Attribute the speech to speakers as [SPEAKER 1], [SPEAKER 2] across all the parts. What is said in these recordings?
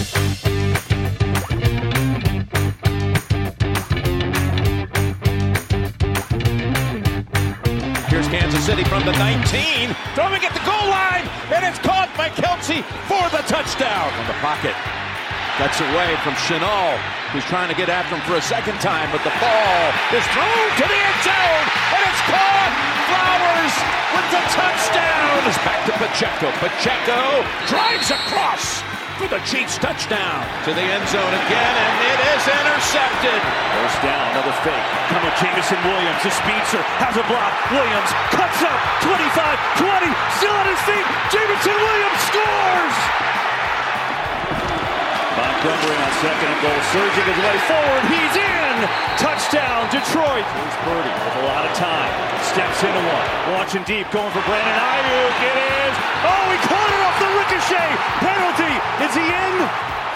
[SPEAKER 1] Here's Kansas City from the 19, throwing at the goal line, and it's caught by Kelsey for the touchdown.
[SPEAKER 2] In the pocket. Gets away from Chenal, who's trying to get after him for a second time, but the ball is thrown to the end zone, and it's caught. Flowers with the touchdown. It's back to Pacheco. Pacheco drives across for the Chiefs touchdown to the end zone again, and it is intercepted.
[SPEAKER 3] Goes down, another fake. Coming Jamison Williams, the speedster, has a block. Williams cuts up, 25, 20, still on his feet. Jamison Williams scores! Montgomery on second and goal, surging his way forward. He's in! Touchdown, Detroit. Here's Purdy with a lot of time. Steps into one. Watching deep, going for Brandon Ayuk. It is. Oh, he caught it off the ricochet. Penalty. Is he in?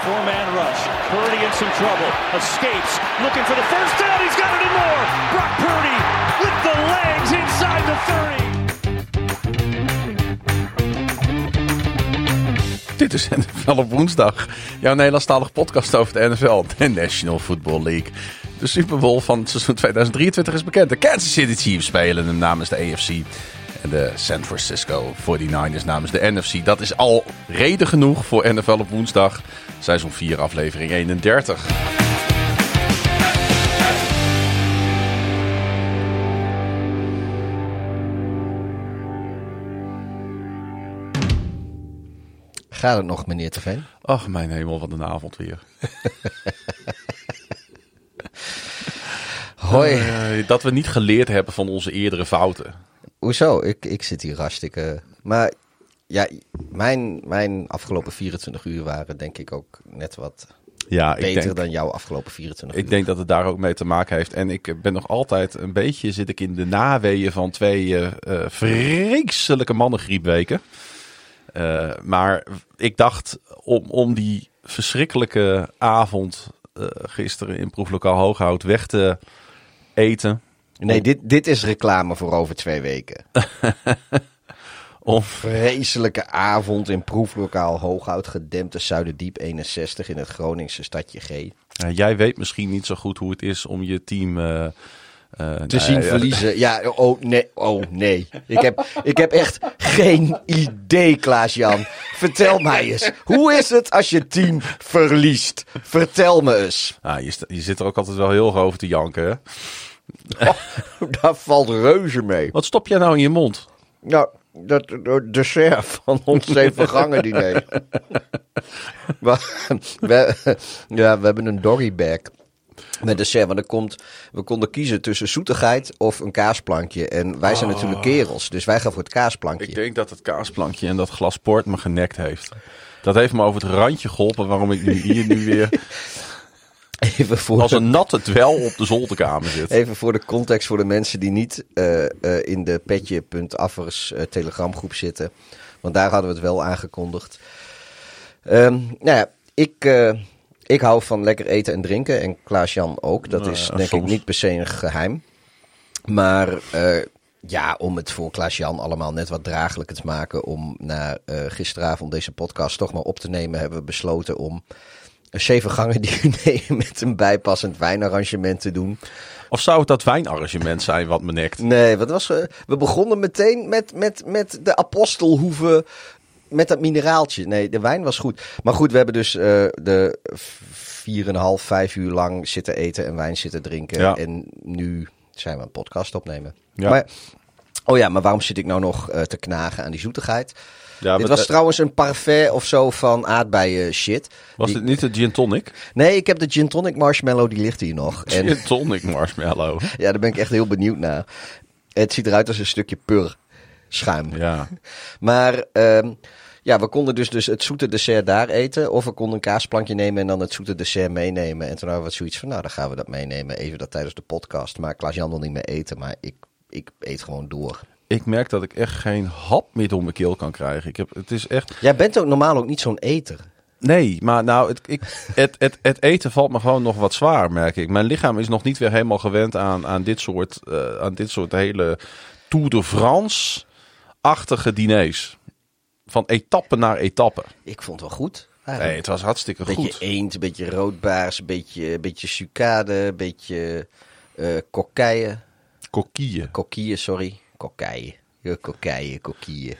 [SPEAKER 3] Four-man rush. Purdy in some trouble. Escapes. Looking for the first down. He's got it and more. Brock Purdy with the legs inside the 30.
[SPEAKER 4] Dit is NFL op woensdag. Jouw Nederlandstalige podcast over de NFL, de National Football League. De Super Bowl van het seizoen 2023 is bekend. De Kansas City Chiefs spelen hem namens de AFC. En de San Francisco 49ers namens de NFC. Dat is al reden genoeg voor NFL op woensdag. Seizoen 4, aflevering 31.
[SPEAKER 5] Gaat het nog, meneer Teveen?
[SPEAKER 4] Ach, mijn hemel, wat een avond weer.
[SPEAKER 5] Hoi.
[SPEAKER 4] Eh, dat we niet geleerd hebben van onze eerdere fouten.
[SPEAKER 5] Hoezo? Ik, ik zit hier hartstikke... Maar ja, mijn, mijn afgelopen 24 uur waren denk ik ook net wat
[SPEAKER 4] Ja, ik
[SPEAKER 5] beter
[SPEAKER 4] denk,
[SPEAKER 5] dan jouw afgelopen 24
[SPEAKER 4] ik
[SPEAKER 5] uur.
[SPEAKER 4] denk dat het daar ook mee te maken heeft. En ik ben nog altijd een beetje zit ik in de naweeën van twee eh, vreselijke mannengriepweken. Maar ik dacht om, om die verschrikkelijke avond eh, gisteren in proeflokaal Hooghout weg te eten.
[SPEAKER 5] Nee, dit, dit is reclame voor over twee weken.
[SPEAKER 4] Om,
[SPEAKER 5] Vreselijke avond in proeflokaal Hooghout, gedempte Zuiderdiep 61 in het Groningse stadje G.
[SPEAKER 4] Jij weet misschien niet zo goed hoe het is om je team eh,
[SPEAKER 5] Te
[SPEAKER 4] nou
[SPEAKER 5] zien
[SPEAKER 4] ja,
[SPEAKER 5] verliezen. Ja, oh nee, oh nee. Ik heb, ik heb echt geen idee, Klaas-Jan. Vertel mij eens. Hoe is het als je team verliest? Vertel me eens.
[SPEAKER 4] Nou, je, je zit er ook altijd wel heel over te janken. Hè?
[SPEAKER 5] Daar valt reuze mee.
[SPEAKER 4] Wat stop jij nou in je mond?
[SPEAKER 5] Nou, dat dat dessert van ons zeven gangen diner. we, we, ja, we hebben een doggybag met dessert. Want er komt, we konden kiezen tussen zoetigheid of een kaasplankje. En wij zijn natuurlijk kerels, dus wij gaan voor het kaasplankje.
[SPEAKER 4] Ik denk dat het kaasplankje en dat glas port me genekt heeft. Dat heeft me over het randje geholpen waarom ik nu hier nu weer
[SPEAKER 5] Even voor,
[SPEAKER 4] als een natte dwel op de zolderkamer zit.
[SPEAKER 5] even voor de context voor de mensen die niet eh, eh, in de petje.affers eh, telegramgroep zitten. Want daar hadden we het wel aangekondigd. Ehm, nou ja, ik, ik hou van lekker eten en drinken. En Klaas-Jan ook. Dat
[SPEAKER 4] Nou
[SPEAKER 5] is denk ik niet per se een geheim. Maar eh, ja, om het voor Klaas-Jan allemaal net wat draaglijker te maken. Om na eh, gisteravond deze podcast toch maar op te nemen. Hebben we besloten om een zeven gangen diner met een bijpassend wijnarrangement te doen.
[SPEAKER 4] Of zou het dat wijnarrangement zijn wat me nekt?
[SPEAKER 5] Nee, wat was, eh, we begonnen meteen met, met, met de apostelhoeven. Met dat mineraaltje. Nee, de wijn was goed. Maar goed, we hebben dus eh de vier en een half, vijf uur lang zitten eten en wijn zitten drinken.
[SPEAKER 4] Ja.
[SPEAKER 5] En nu zijn we een podcast opnemen.
[SPEAKER 4] Ja.
[SPEAKER 5] Maar, oh ja, maar waarom zit ik nou nog eh, te knagen aan die zoetigheid?
[SPEAKER 4] Ja,
[SPEAKER 5] dit was trouwens een parfait of zo van aardbeien shit.
[SPEAKER 4] Was
[SPEAKER 5] Die-
[SPEAKER 4] dit niet de gin tonic?
[SPEAKER 5] Nee, ik heb de gin tonic marshmallow, die ligt hier nog. En
[SPEAKER 4] Gin tonic marshmallow.
[SPEAKER 5] ja, daar ben ik echt heel benieuwd naar. Het ziet eruit als een stukje pur schuim.
[SPEAKER 4] Ja.
[SPEAKER 5] Maar ehm, ja, we konden dus, dus het zoete dessert daar eten. Of we konden een kaasplankje nemen en dan het zoete dessert meenemen. En toen hadden we zoiets van, nou dan gaan we dat meenemen. Even dat tijdens de podcast. Maar Klaas-Jan wil niet meer eten, maar ik, ik eet gewoon door.
[SPEAKER 4] Ik merk dat ik echt geen hap meer door mijn keel kan krijgen. Ik heb, het is echt...
[SPEAKER 5] Jij bent ook normaal ook niet zo'n eter.
[SPEAKER 4] Nee, maar nou, het, ik, het, het, het eten valt me gewoon nog wat zwaar, merk ik. Mijn lichaam is nog niet weer helemaal gewend aan, aan, dit, soort, eh, aan dit soort hele Tour de France-achtige diners. Van etappe naar etappe.
[SPEAKER 5] Ik vond het wel goed.
[SPEAKER 4] Nee, het was hartstikke
[SPEAKER 5] Een beetje
[SPEAKER 4] goed.
[SPEAKER 5] eend, een beetje roodbaars, een beetje, een beetje sucade, een beetje eh kokkeien.
[SPEAKER 4] Kokieën.
[SPEAKER 5] Kokkiën, sorry. Kokkeien. Ja, kokkeien, kokkiën.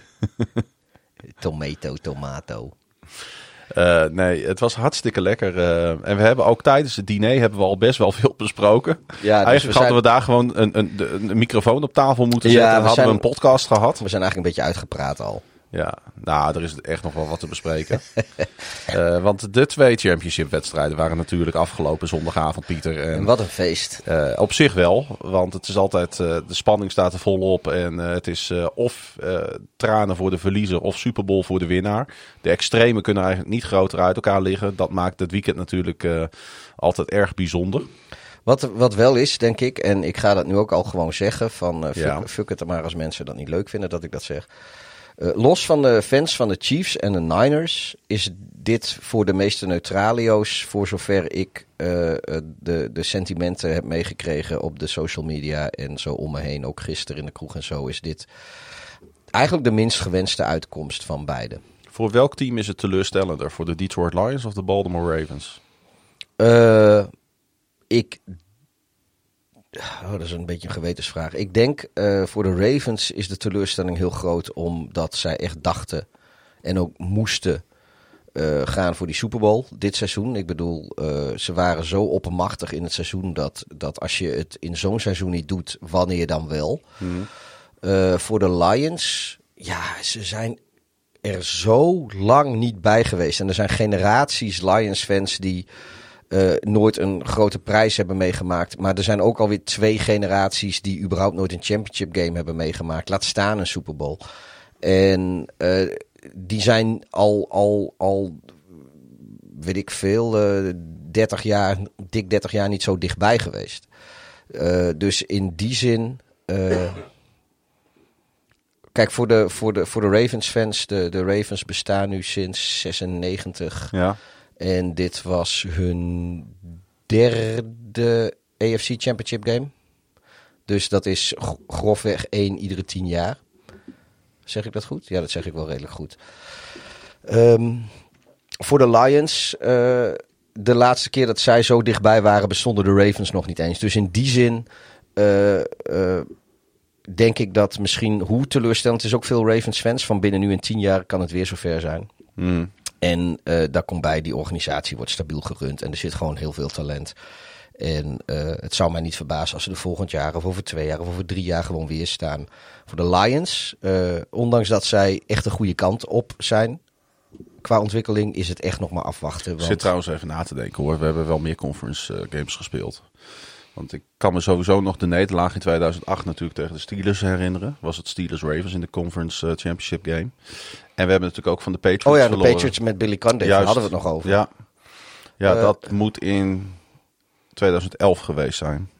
[SPEAKER 5] Tomato, tomato.
[SPEAKER 4] Eh, nee, het was hartstikke lekker. eh, en we hebben ook tijdens het diner hebben we al best wel veel besproken.
[SPEAKER 5] Ja, dus we
[SPEAKER 4] Eigenlijk
[SPEAKER 5] zijn-
[SPEAKER 4] hadden we daar gewoon een, een, microfoon op tafel moeten
[SPEAKER 5] Ja,
[SPEAKER 4] zetten. en
[SPEAKER 5] we
[SPEAKER 4] hadden
[SPEAKER 5] zijn-
[SPEAKER 4] we een podcast gehad.
[SPEAKER 5] We zijn eigenlijk een beetje uitgepraat al.
[SPEAKER 4] Ja, nou, er is echt nog wel wat te bespreken. Eh, want de twee championship wedstrijden waren natuurlijk afgelopen zondagavond, Pieter. En,
[SPEAKER 5] En wat een feest.
[SPEAKER 4] eh, op zich wel, want het is altijd, eh, de spanning staat er volop. En het is of tranen voor de verliezer of Super Bowl voor de winnaar. De extremen kunnen eigenlijk niet groter uit elkaar liggen. Dat maakt het weekend natuurlijk altijd erg bijzonder.
[SPEAKER 5] Wat, wat wel is, denk ik, en ik ga dat nu ook al gewoon zeggen: van fuck,
[SPEAKER 4] Ja.
[SPEAKER 5] fuck het er maar als mensen dat niet leuk vinden dat ik dat zeg. Eh, los van de fans van de Chiefs en de Niners is dit voor de meeste neutralio's, voor zover ik eh, eh, de, de sentimenten heb meegekregen op de social media en zo om me heen, ook gisteren in de kroeg en zo, is dit eigenlijk de minst gewenste uitkomst van beide.
[SPEAKER 4] Voor welk team is het teleurstellender? Voor de Detroit Lions of de Baltimore Ravens?
[SPEAKER 5] Eh, ik. Oh, dat is een beetje een gewetensvraag. Ik denk eh, voor de Ravens is de teleurstelling heel groot omdat zij echt dachten en ook moesten eh, gaan voor die Super Bowl dit seizoen. Ik bedoel, eh, ze waren zo oppermachtig in het seizoen dat, dat als je het in zo'n seizoen niet doet, wanneer dan wel? Eh, voor de Lions, ja, ze zijn er zo lang niet bij geweest. En er zijn generaties Lions-fans die eh, nooit een grote prijs hebben meegemaakt. Maar er zijn ook alweer twee generaties die überhaupt nooit een championship game hebben meegemaakt. Laat staan een Super Bowl. En eh, die zijn al, al, al, weet ik veel, eh 30 jaar, dik 30 jaar niet zo dichtbij geweest. Dus in die zin. Kijk, voor de, voor de, voor de Ravens-fans, de, de Ravens bestaan nu sinds 96.
[SPEAKER 4] Ja.
[SPEAKER 5] En dit was hun derde AFC Championship game. Dus dat is gro- grofweg één iedere tien jaar. Zeg ik dat goed? Ja, dat zeg ik wel redelijk goed. Ehm, voor de Lions, eh, de laatste keer dat zij zo dichtbij waren, bestonden de Ravens nog niet eens. Dus in die zin eh, eh, denk ik dat misschien, hoe teleurstellend het is ook veel Ravens-fans, van binnen nu en tien jaar kan het weer zover zijn.
[SPEAKER 4] Hmm.
[SPEAKER 5] En eh, daar komt bij, die organisatie wordt stabiel gerund en er zit gewoon heel veel talent. En eh, het zou mij niet verbazen als ze er volgend jaar of over twee jaar of over drie jaar gewoon weer staan. Voor de Lions, eh, ondanks dat zij echt de goede kant op zijn qua ontwikkeling, is het echt nog maar afwachten.
[SPEAKER 4] Ik
[SPEAKER 5] Want,
[SPEAKER 4] zit trouwens even na te denken hoor. We hebben wel meer conference games gespeeld. Want ik kan me sowieso nog de nederlaag in 2008 natuurlijk tegen de Steelers herinneren. Was het Steelers-Ravens in de conference eh, championship game. En we hebben natuurlijk ook van de Patriots
[SPEAKER 5] oh ja, de
[SPEAKER 4] verloren.
[SPEAKER 5] Patriots met Billy Conde, daar hadden we het nog over.
[SPEAKER 4] Ja, ja
[SPEAKER 5] Eh,
[SPEAKER 4] dat moet in 2011 geweest zijn.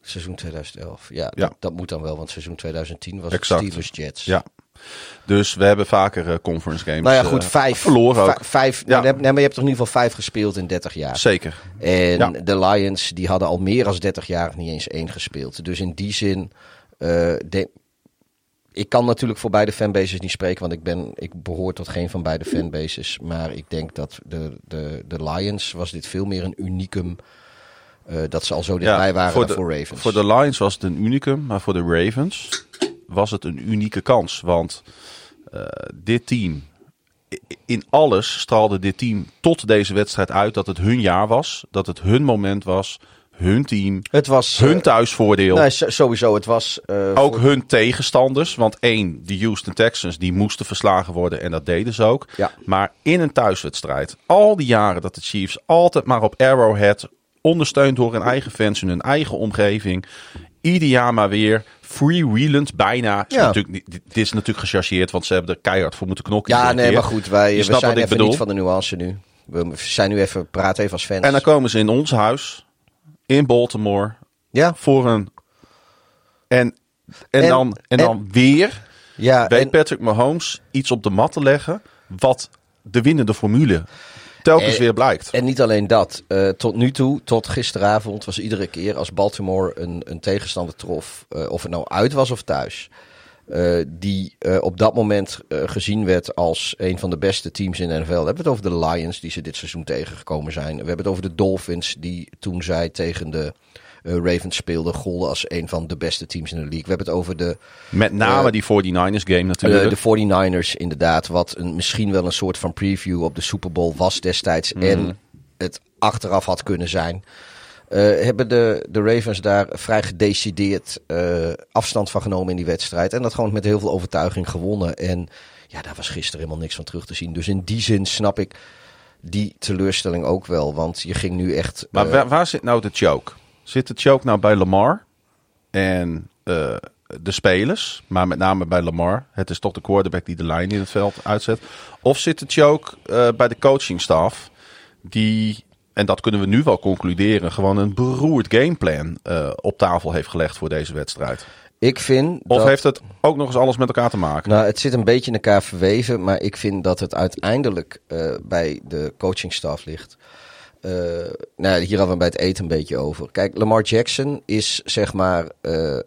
[SPEAKER 5] Seizoen 2011. Ja,
[SPEAKER 4] Ja.
[SPEAKER 5] Dat, dat moet dan wel, want seizoen 2010 was
[SPEAKER 4] Exact.
[SPEAKER 5] het Steelers Jets.
[SPEAKER 4] Ja. Dus we hebben vaker eh, conference games
[SPEAKER 5] Nou ja, goed,
[SPEAKER 4] eh,
[SPEAKER 5] vijf.
[SPEAKER 4] verloren ook.
[SPEAKER 5] Vijf,
[SPEAKER 4] Ja.
[SPEAKER 5] nee, maar je hebt toch in ieder geval vijf gespeeld in 30 jaar.
[SPEAKER 4] Zeker.
[SPEAKER 5] En
[SPEAKER 4] Ja.
[SPEAKER 5] de Lions, die hadden al meer dan 30 jaar niet eens één gespeeld. Dus in die zin, eh, ik kan natuurlijk voor beide fanbases niet spreken, want ik, ben, ik behoor tot geen van beide fanbases. Maar ik denk dat de, de, de Lions was dit veel meer een unicum. eh, dat ze al zo dichtbij waren
[SPEAKER 4] voor
[SPEAKER 5] dan
[SPEAKER 4] de,
[SPEAKER 5] voor Ravens.
[SPEAKER 4] Voor de Lions was het een unicum, maar voor de Ravens was het een unieke kans. Want eh, dit team, in alles straalde dit team tot deze wedstrijd uit dat het hun jaar was. Dat het hun moment was, hun team,
[SPEAKER 5] het was
[SPEAKER 4] hun
[SPEAKER 5] eh,
[SPEAKER 4] thuisvoordeel.
[SPEAKER 5] nee, so- sowieso, het was eh,
[SPEAKER 4] Ook
[SPEAKER 5] voor-
[SPEAKER 4] hun tegenstanders. Want één, de Houston Texans, die moesten verslagen worden. En dat deden ze ook.
[SPEAKER 5] Ja.
[SPEAKER 4] Maar in een thuiswedstrijd. Al die jaren dat de Chiefs altijd maar op Arrowhead. Ondersteund door hun eigen fans in hun eigen omgeving. Ieder jaar maar weer. Freewheelend bijna. Is
[SPEAKER 5] Ja.
[SPEAKER 4] natuurlijk, dit is natuurlijk gechargeerd. Want ze hebben er keihard voor moeten knokken.
[SPEAKER 5] Ja, nee, maar goed, wij we zijn even
[SPEAKER 4] bedoel.
[SPEAKER 5] niet van de nuance nu. We zijn nu even, praten even als fans.
[SPEAKER 4] En dan komen ze in ons huis. In Baltimore.
[SPEAKER 5] ja,
[SPEAKER 4] Voor een... En, en,
[SPEAKER 5] En-
[SPEAKER 4] dan, en,
[SPEAKER 5] en-
[SPEAKER 4] dan weer...
[SPEAKER 5] ja
[SPEAKER 4] weet
[SPEAKER 5] en-
[SPEAKER 4] Patrick Mahomes iets op de mat te leggen wat de winnende formule telkens weer blijkt.
[SPEAKER 5] En niet alleen dat. eh, tot nu toe, tot gisteravond, was iedere keer als Baltimore een, een tegenstander trof, eh, of het nou uit was of thuis, eh, die op dat moment gezien werd als een van de beste teams in de NFL. We hebben het over de Lions, die ze dit seizoen tegengekomen zijn. We hebben het over de Dolphins, die toen zij tegen de Ravens speelden, golden als een van de beste teams in de league. We hebben het over de,
[SPEAKER 4] Met name
[SPEAKER 5] Eh,
[SPEAKER 4] die 49ers game natuurlijk.
[SPEAKER 5] eh, de 49ers, inderdaad. Wat een, misschien wel een soort van preview op de Super Bowl was destijds. En het achteraf had kunnen zijn. Eh, hebben de, de Ravens daar vrij gedecideerd eh, afstand van genomen in die wedstrijd. En dat gewoon met heel veel overtuiging gewonnen. En ja, daar was gisteren helemaal niks van terug te zien. Dus in die zin snap ik die teleurstelling ook wel. Want je ging nu echt...
[SPEAKER 4] maar
[SPEAKER 5] eh,
[SPEAKER 4] waar, waar zit nou de choke? Zit de choke nou bij Lamar en eh, de spelers, maar met name bij Lamar? Het is toch de quarterback die de lijn in het veld uitzet. Of zit de choke eh, bij de coachingstaf die, en dat kunnen we nu wel concluderen, gewoon een beroerd gameplan eh, op tafel heeft gelegd voor deze wedstrijd?
[SPEAKER 5] ik vind
[SPEAKER 4] Of
[SPEAKER 5] dat-
[SPEAKER 4] heeft het ook nog eens alles met elkaar te maken?
[SPEAKER 5] Nou, het zit een beetje in elkaar verweven, maar ik vind dat het uiteindelijk bij de coachingstaf ligt. Eh, nou, hier hadden we bij het eten een beetje over. Kijk, Lamar Jackson is zeg maar. eh,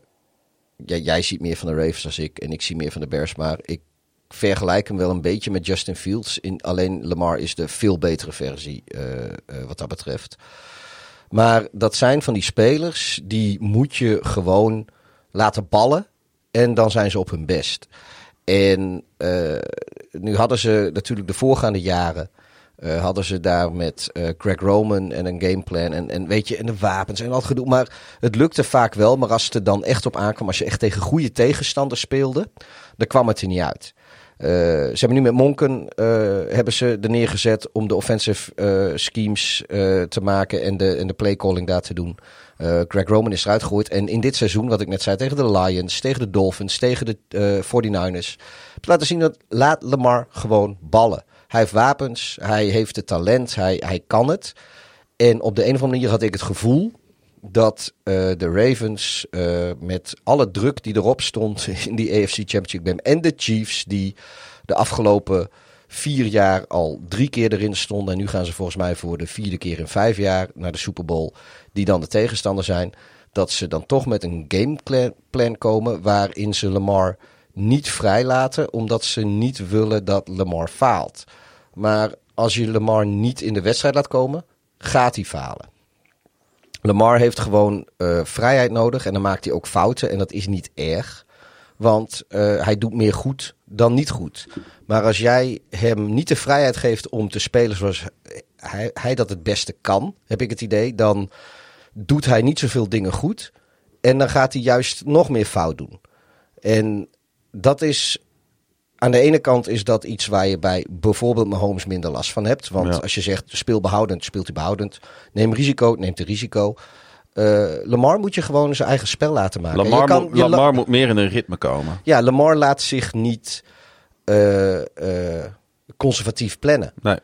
[SPEAKER 5] ja, jij ziet meer van de Ravens als ik en ik zie meer van de Bears, maar ik vergelijk hem wel een beetje met Justin Fields. In, alleen Lamar is de veel betere versie eh, wat dat betreft. Maar dat zijn van die spelers die moet je gewoon laten ballen en dan zijn ze op hun best. En nu hadden ze natuurlijk de voorgaande jaren. Eh, hadden ze daar met eh, Greg Roman en een gameplan en, en weet je, en de wapens en al gedoe. Maar het lukte vaak wel. Maar als het er dan echt op aankwam, als je echt tegen goede tegenstanders speelde, dan kwam het er niet uit. Eh, ze hebben nu met Monken hebben ze er neergezet om de offensive schemes te maken en de, en de playcalling daar te doen. Greg Roman is eruit gegooid. En in dit seizoen, wat ik net zei, tegen de Lions, tegen de Dolphins, tegen de eh 49ers. Heb je laten zien dat laat Lamar gewoon ballen. Hij heeft wapens, hij heeft het talent, hij, hij kan het. En op de een of andere manier had ik het gevoel dat eh, de Ravens eh, met alle druk die erop stond in die AFC Championship game en de Chiefs die de afgelopen vier jaar al drie keer erin stonden en nu gaan ze volgens mij voor de vierde keer in vijf jaar naar de Super Bowl die dan de tegenstander zijn, dat ze dan toch met een gameplan komen waarin ze Lamar niet vrijlaten omdat ze niet willen dat Lamar faalt. Maar als je Lamar niet in de wedstrijd laat komen, gaat hij falen. Lamar heeft gewoon eh, vrijheid nodig en dan maakt hij ook fouten en dat is niet erg. Want eh, hij doet meer goed dan niet goed. Maar als jij hem niet de vrijheid geeft om te spelen zoals hij, hij dat het beste kan, heb ik het idee, dan doet hij niet zoveel dingen goed. En dan gaat hij juist nog meer fout doen. En dat is aan de ene kant is dat iets waar je bij bijvoorbeeld Mahomes minder last van hebt. Want
[SPEAKER 4] Ja.
[SPEAKER 5] als je zegt speel behoudend, speelt hij behoudend. Neem risico, neemt de risico. Eh, Lamar moet je gewoon zijn eigen spel laten maken.
[SPEAKER 4] Lamar,
[SPEAKER 5] je kan,
[SPEAKER 4] moet,
[SPEAKER 5] je la-
[SPEAKER 4] Lamar moet meer in een ritme komen.
[SPEAKER 5] ja, Lamar laat zich niet eh, eh, conservatief plannen.
[SPEAKER 4] Nee.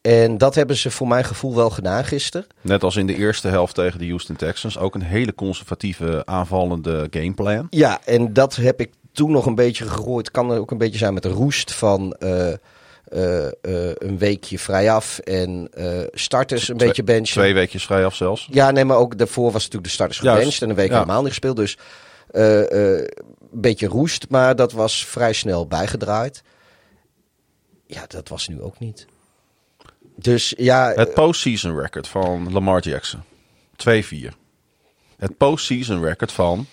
[SPEAKER 5] En dat hebben ze voor mijn gevoel wel gedaan gisteren.
[SPEAKER 4] Net als in de eerste helft tegen de Houston Texans. Ook een hele conservatieve aanvallende gameplan.
[SPEAKER 5] Ja, en dat heb ik toen nog een beetje gegooid. Kan er ook een beetje zijn met de roest van eh, eh, eh, een weekje vrijaf en starters een beetje benchen.
[SPEAKER 4] Twee weekjes vrij af zelfs.
[SPEAKER 5] Ja, nee, maar ook daarvoor was natuurlijk de starters gebenched en een week
[SPEAKER 4] ja.
[SPEAKER 5] helemaal niet gespeeld. Dus een beetje roest, maar dat was vrij snel bijgedraaid. Ja, dat was nu ook niet. Dus ja,
[SPEAKER 4] Het postseason record van Lamar Jackson. 2-4. Het postseason record van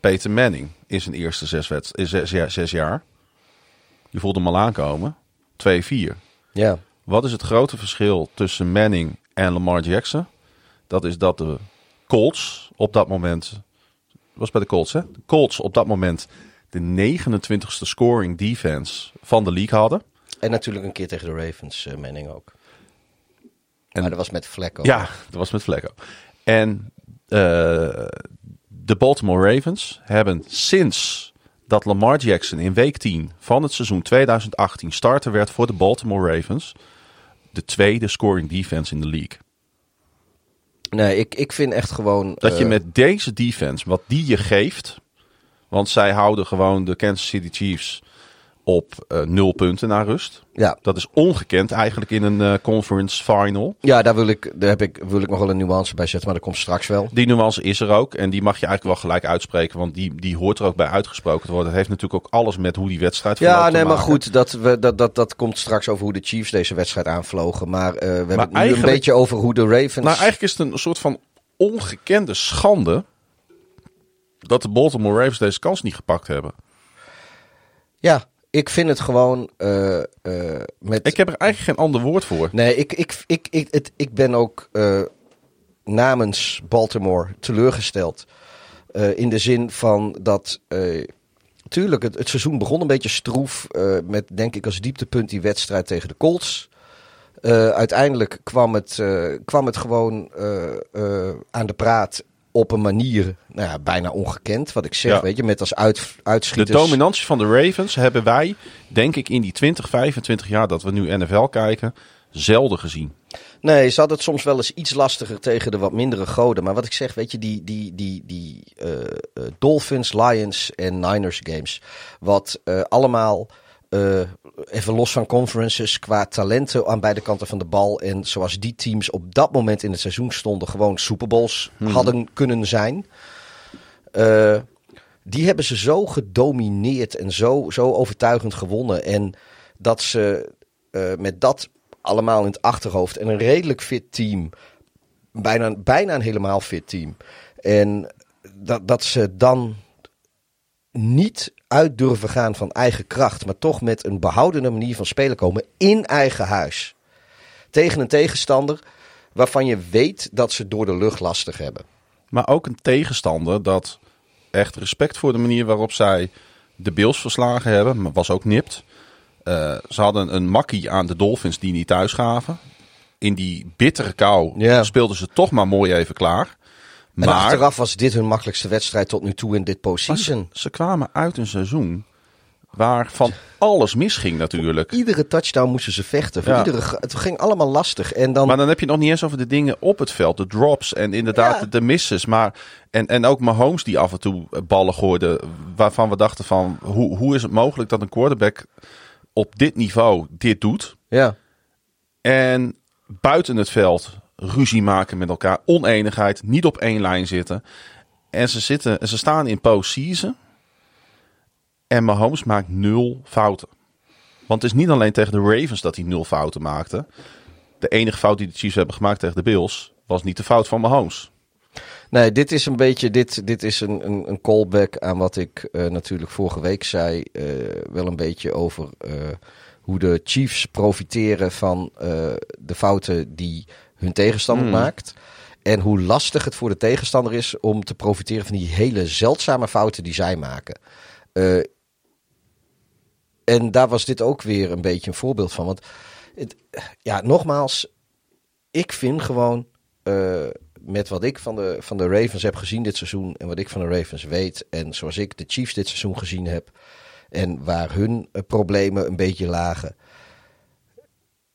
[SPEAKER 4] Peter Manning in zijn eerste zes, in zes, ja, zes jaar. Je voelde hem al aankomen. 2-4.
[SPEAKER 5] ja.
[SPEAKER 4] Wat is het grote verschil tussen Manning en Lamar Jackson? Dat is dat de Colts op dat moment... was bij de Colts, hè? De Colts op dat moment de 29ste scoring defense van de league hadden.
[SPEAKER 5] En natuurlijk een keer tegen de Ravens, eh Manning ook.
[SPEAKER 4] En-
[SPEAKER 5] maar dat was met Vlekko.
[SPEAKER 4] Ja, dat was met Vlekko. En eh, de Baltimore Ravens hebben sinds dat Lamar Jackson in week 10 van het seizoen 2018 starter werd voor de Baltimore Ravens, de tweede scoring defense in de league.
[SPEAKER 5] Nee, ik, ik vind echt gewoon...
[SPEAKER 4] Dat je
[SPEAKER 5] eh,
[SPEAKER 4] met deze defense, wat die je geeft, want zij houden gewoon de Kansas City Chiefs op eh, nul punten naar rust.
[SPEAKER 5] Ja.
[SPEAKER 4] Dat is ongekend eigenlijk in een eh, conference final.
[SPEAKER 5] Ja, daar, wil ik, daar heb ik, wil ik nog wel een nuance bij zetten, maar dat komt straks wel.
[SPEAKER 4] Die nuance is er ook. En die mag je eigenlijk wel gelijk uitspreken. Want die, die hoort er ook bij uitgesproken te worden. Het heeft natuurlijk ook alles met hoe die wedstrijd
[SPEAKER 5] Ja, nee, maar goed, dat, we, dat, dat, dat komt straks over hoe de Chiefs deze wedstrijd aanvlogen. Maar eh, we hebben het nu een beetje over hoe de Ravens...
[SPEAKER 4] Nou, eigenlijk is het een soort van ongekende schande... dat de Baltimore Ravens deze kans niet gepakt hebben.
[SPEAKER 5] Ja, ik vind het gewoon eh, eh, met...
[SPEAKER 4] Ik heb er eigenlijk geen ander woord voor.
[SPEAKER 5] Nee, ik, ik, ik, ik, het, ik ben ook eh, namens Baltimore teleurgesteld. In de zin van dat. tuurlijk, het, het seizoen begon een beetje stroef. met denk ik als dieptepunt die wedstrijd tegen de Colts. Uiteindelijk kwam het, kwam het gewoon aan de praat op een manier nou ja, bijna ongekend. Wat ik zeg,
[SPEAKER 4] Ja.
[SPEAKER 5] weet je, met als uit,
[SPEAKER 4] De
[SPEAKER 5] uitschieters...
[SPEAKER 4] dominantie van de Ravens hebben wij, denk ik, in die 20, 25 jaar dat we nu NFL kijken, zelden gezien.
[SPEAKER 5] Nee, ze hadden het soms wel eens iets lastiger tegen de wat mindere goden. Maar wat ik zeg, weet je, die, die, die, die eh, eh, Dolphins, Lions en Niners games. Wat eh, allemaal, eh, even los van conferences, qua talenten aan beide kanten van de bal. En zoals die teams op dat moment in het seizoen stonden, gewoon Super Bowls hadden kunnen zijn. Eh, die hebben ze zo gedomineerd en zo, zo overtuigend gewonnen. En dat ze eh, met dat allemaal in het achterhoofd en een redelijk fit team, bijna, bijna een helemaal fit team. En dat, dat ze dan niet uit durven gaan van eigen kracht, maar toch met een behoudende manier van spelen komen in eigen huis. Tegen een tegenstander waarvan je weet dat ze door de lucht lastig hebben.
[SPEAKER 4] Maar ook een tegenstander dat echt respect voor de manier waarop zij de Bills verslagen hebben, maar was ook nipt. Eh, ze hadden een makkie aan de Dolphins die niet thuis gaven. In die bittere kou speelden ze toch maar mooi even klaar.
[SPEAKER 5] En
[SPEAKER 4] Maar
[SPEAKER 5] achteraf was dit hun makkelijkste wedstrijd tot nu toe in dit
[SPEAKER 4] ze,
[SPEAKER 5] postseason.
[SPEAKER 4] ze kwamen uit een seizoen waar van alles misging natuurlijk.
[SPEAKER 5] Iedere touchdown moesten ze vechten. Voor
[SPEAKER 4] Ja.
[SPEAKER 5] iedere, het ging allemaal lastig. En dan,
[SPEAKER 4] Maar dan heb je het nog niet eens over de dingen op het veld. De drops en inderdaad
[SPEAKER 5] Ja.
[SPEAKER 4] de, de misses. Maar, en, en ook Mahomes die af en toe eh, ballen gooide. Waarvan we dachten van, hoe, hoe is het mogelijk dat een quarterback op dit niveau dit doet?
[SPEAKER 5] ja.
[SPEAKER 4] En buiten het veld ruzie maken met elkaar. Oneenigheid, niet op één lijn zitten. En ze, zitten, en ze staan in postseason. En Mahomes maakt nul fouten. Want het is niet alleen tegen de Ravens dat hij nul fouten maakte. De enige fout die de Chiefs hebben gemaakt tegen de Bills was niet de fout van Mahomes.
[SPEAKER 5] Nee, dit is een beetje dit, dit is een, een, een callback aan wat ik eh, natuurlijk vorige week zei. eh, wel een beetje over eh, hoe de Chiefs profiteren van de fouten die hun tegenstander maakt. En hoe lastig het voor de tegenstander is om te profiteren van die hele zeldzame fouten die zij maken. Eh, en daar was dit ook weer een beetje een voorbeeld van. Want het, ja, nogmaals, ik vind gewoon eh, met wat ik van de, van de Ravens heb gezien dit seizoen en wat ik van de Ravens weet en zoals ik de Chiefs dit seizoen gezien heb en waar hun eh, problemen een beetje lagen.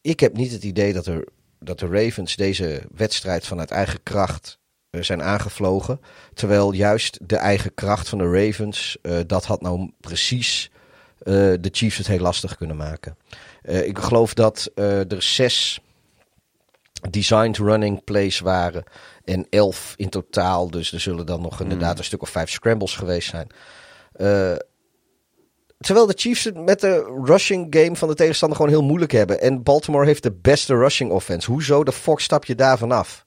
[SPEAKER 5] Ik heb niet het idee dat, er, dat de Ravens deze wedstrijd vanuit eigen kracht eh, zijn aangevlogen. Terwijl juist de eigen kracht van de Ravens, eh, dat had nou precies eh, de Chiefs het heel lastig kunnen maken. Ik geloof dat er zes designed running plays waren. En elf in totaal. Dus er zullen dan nog inderdaad een stuk of vijf scrambles geweest zijn. Terwijl de Chiefs het met de rushing game van de tegenstander gewoon heel moeilijk hebben. En Baltimore heeft de beste rushing offense. Hoezo de fuck stap je daarvan af?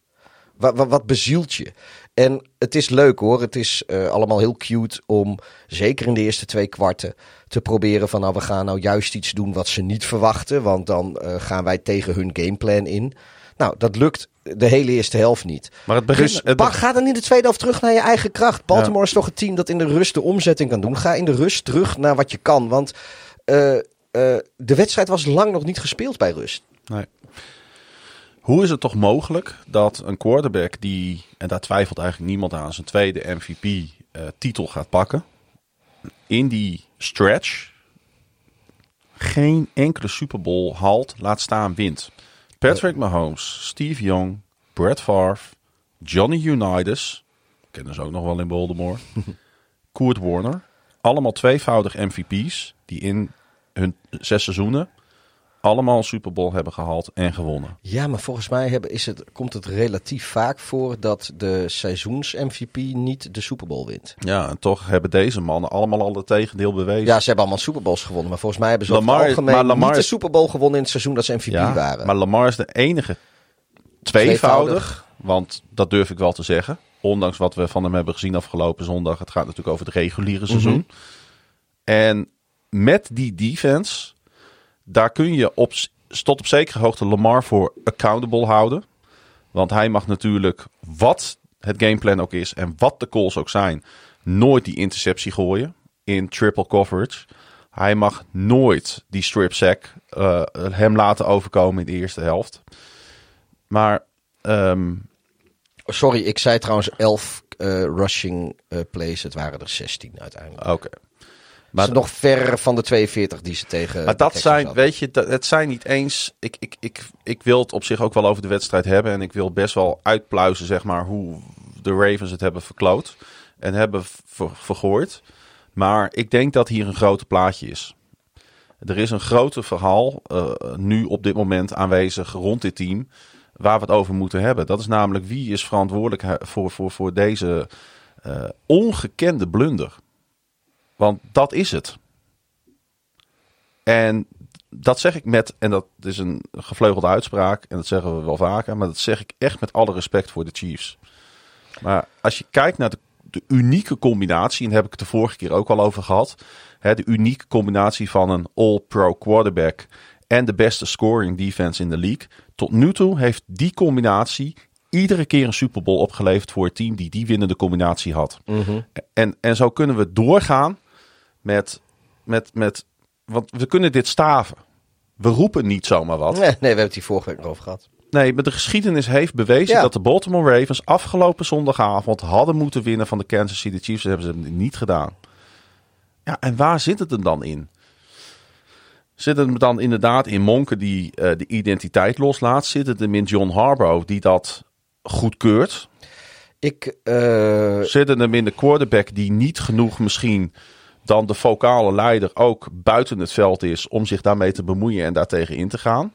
[SPEAKER 5] Wat, wat, wat bezielt je? En het is leuk hoor. Het is eh, allemaal heel cute om, zeker in de eerste twee kwarten, te proberen van nou we gaan nou juist iets doen wat ze niet verwachten. Want dan eh, gaan wij tegen hun gameplan in. Nou, dat lukt de hele eerste helft niet.
[SPEAKER 4] Maar het begin,
[SPEAKER 5] Dus
[SPEAKER 4] het
[SPEAKER 5] pa-
[SPEAKER 4] begin-
[SPEAKER 5] ga dan in de tweede helft terug naar je eigen kracht. Baltimore is toch een team dat in de rust de omzetting kan doen. Ga in de rust terug naar wat je kan. Want eh, eh, de wedstrijd was lang nog niet gespeeld bij rust.
[SPEAKER 4] Nee. Hoe is het toch mogelijk dat een quarterback die, en daar twijfelt eigenlijk niemand aan, zijn tweede MVP-titel gaat pakken, in die stretch geen enkele Super Bowl haalt, laat staan wint? Patrick Mahomes, Steve Young, Brett Favre, Johnny Unitas, kennen ze ook nog wel in Baltimore, Kurt Warner, allemaal tweevoudig MVP's die in hun zes seizoenen allemaal een Super Bowl hebben gehaald en gewonnen.
[SPEAKER 5] Ja, maar volgens mij hebben, is het, komt het relatief vaak voor dat de seizoens-MVP niet de Super Bowl wint.
[SPEAKER 4] Ja, en toch hebben deze mannen allemaal al het tegendeel bewezen.
[SPEAKER 5] Ja, ze hebben allemaal Super Bowls gewonnen, maar volgens mij hebben ze
[SPEAKER 4] Lamar-
[SPEAKER 5] algemeen
[SPEAKER 4] maar Lamar
[SPEAKER 5] niet de Super Bowl gewonnen in het seizoen dat ze MVP
[SPEAKER 4] Ja,
[SPEAKER 5] waren.
[SPEAKER 4] maar Lamar is de enige tweevoudig,
[SPEAKER 5] Tweevoudig.
[SPEAKER 4] want dat durf ik wel te zeggen. Ondanks wat we van hem hebben gezien afgelopen zondag. Het gaat natuurlijk over het reguliere seizoen. En met die defense, daar kun je op, tot op zekere hoogte Lamar voor accountable houden. Want hij mag natuurlijk, wat het gameplan ook is en wat de calls ook zijn, nooit die interceptie gooien in triple coverage. Hij mag nooit die strip sack eh, hem laten overkomen in de eerste helft. Maar ehm,
[SPEAKER 5] Sorry, ik zei trouwens 11 eh, rushing eh, plays. Het waren er 16 uiteindelijk.
[SPEAKER 4] oké.
[SPEAKER 5] Maar nog ver van de 42 die ze tegen.
[SPEAKER 4] maar dat zijn,
[SPEAKER 5] hadden.
[SPEAKER 4] weet je, dat, het zijn niet eens. Ik, ik, ik, ik wil het op zich ook wel over de wedstrijd hebben. En ik wil best wel uitpluizen, zeg maar, hoe de Ravens het hebben verkloot. En hebben ver- vergooid. Maar ik denk dat hier een grote plaatje is. Er is een grote verhaal eh, nu op dit moment aanwezig rond dit team. Waar we het over moeten hebben. Dat is namelijk wie is verantwoordelijk voor, voor, voor deze eh, ongekende blunder. Want dat is het. En dat zeg ik met, en dat is een gevleugelde uitspraak, en dat zeggen we wel vaker, maar dat zeg ik echt met alle respect voor de Chiefs. Maar als je kijkt naar de, de unieke combinatie, en daar heb ik het de vorige keer ook al over gehad, hè, de unieke combinatie van een all-pro quarterback en de beste scoring defense in de league. Tot nu toe heeft die combinatie iedere keer een Super Bowl opgeleverd voor het team die die winnende combinatie had. En, en zo kunnen we doorgaan met, met, met, want we kunnen dit staven. We roepen niet zomaar wat.
[SPEAKER 5] Nee, nee, we hebben het hier vorige week nog over gehad.
[SPEAKER 4] Nee, maar de geschiedenis heeft bewezen
[SPEAKER 5] Ja.
[SPEAKER 4] dat de Baltimore Ravens afgelopen zondagavond hadden moeten winnen van de Kansas City Chiefs. Dat hebben ze niet gedaan. Ja, en waar zit het hem dan in? Zit het hem dan inderdaad in Monken die eh, de identiteit loslaat? Zit het hem in John Harbaugh die dat goedkeurt?
[SPEAKER 5] Ik, eh,
[SPEAKER 4] Zit het hem in de quarterback die niet genoeg misschien dan de vocale leider ook buiten het veld is om zich daarmee te bemoeien en daartegen in te gaan?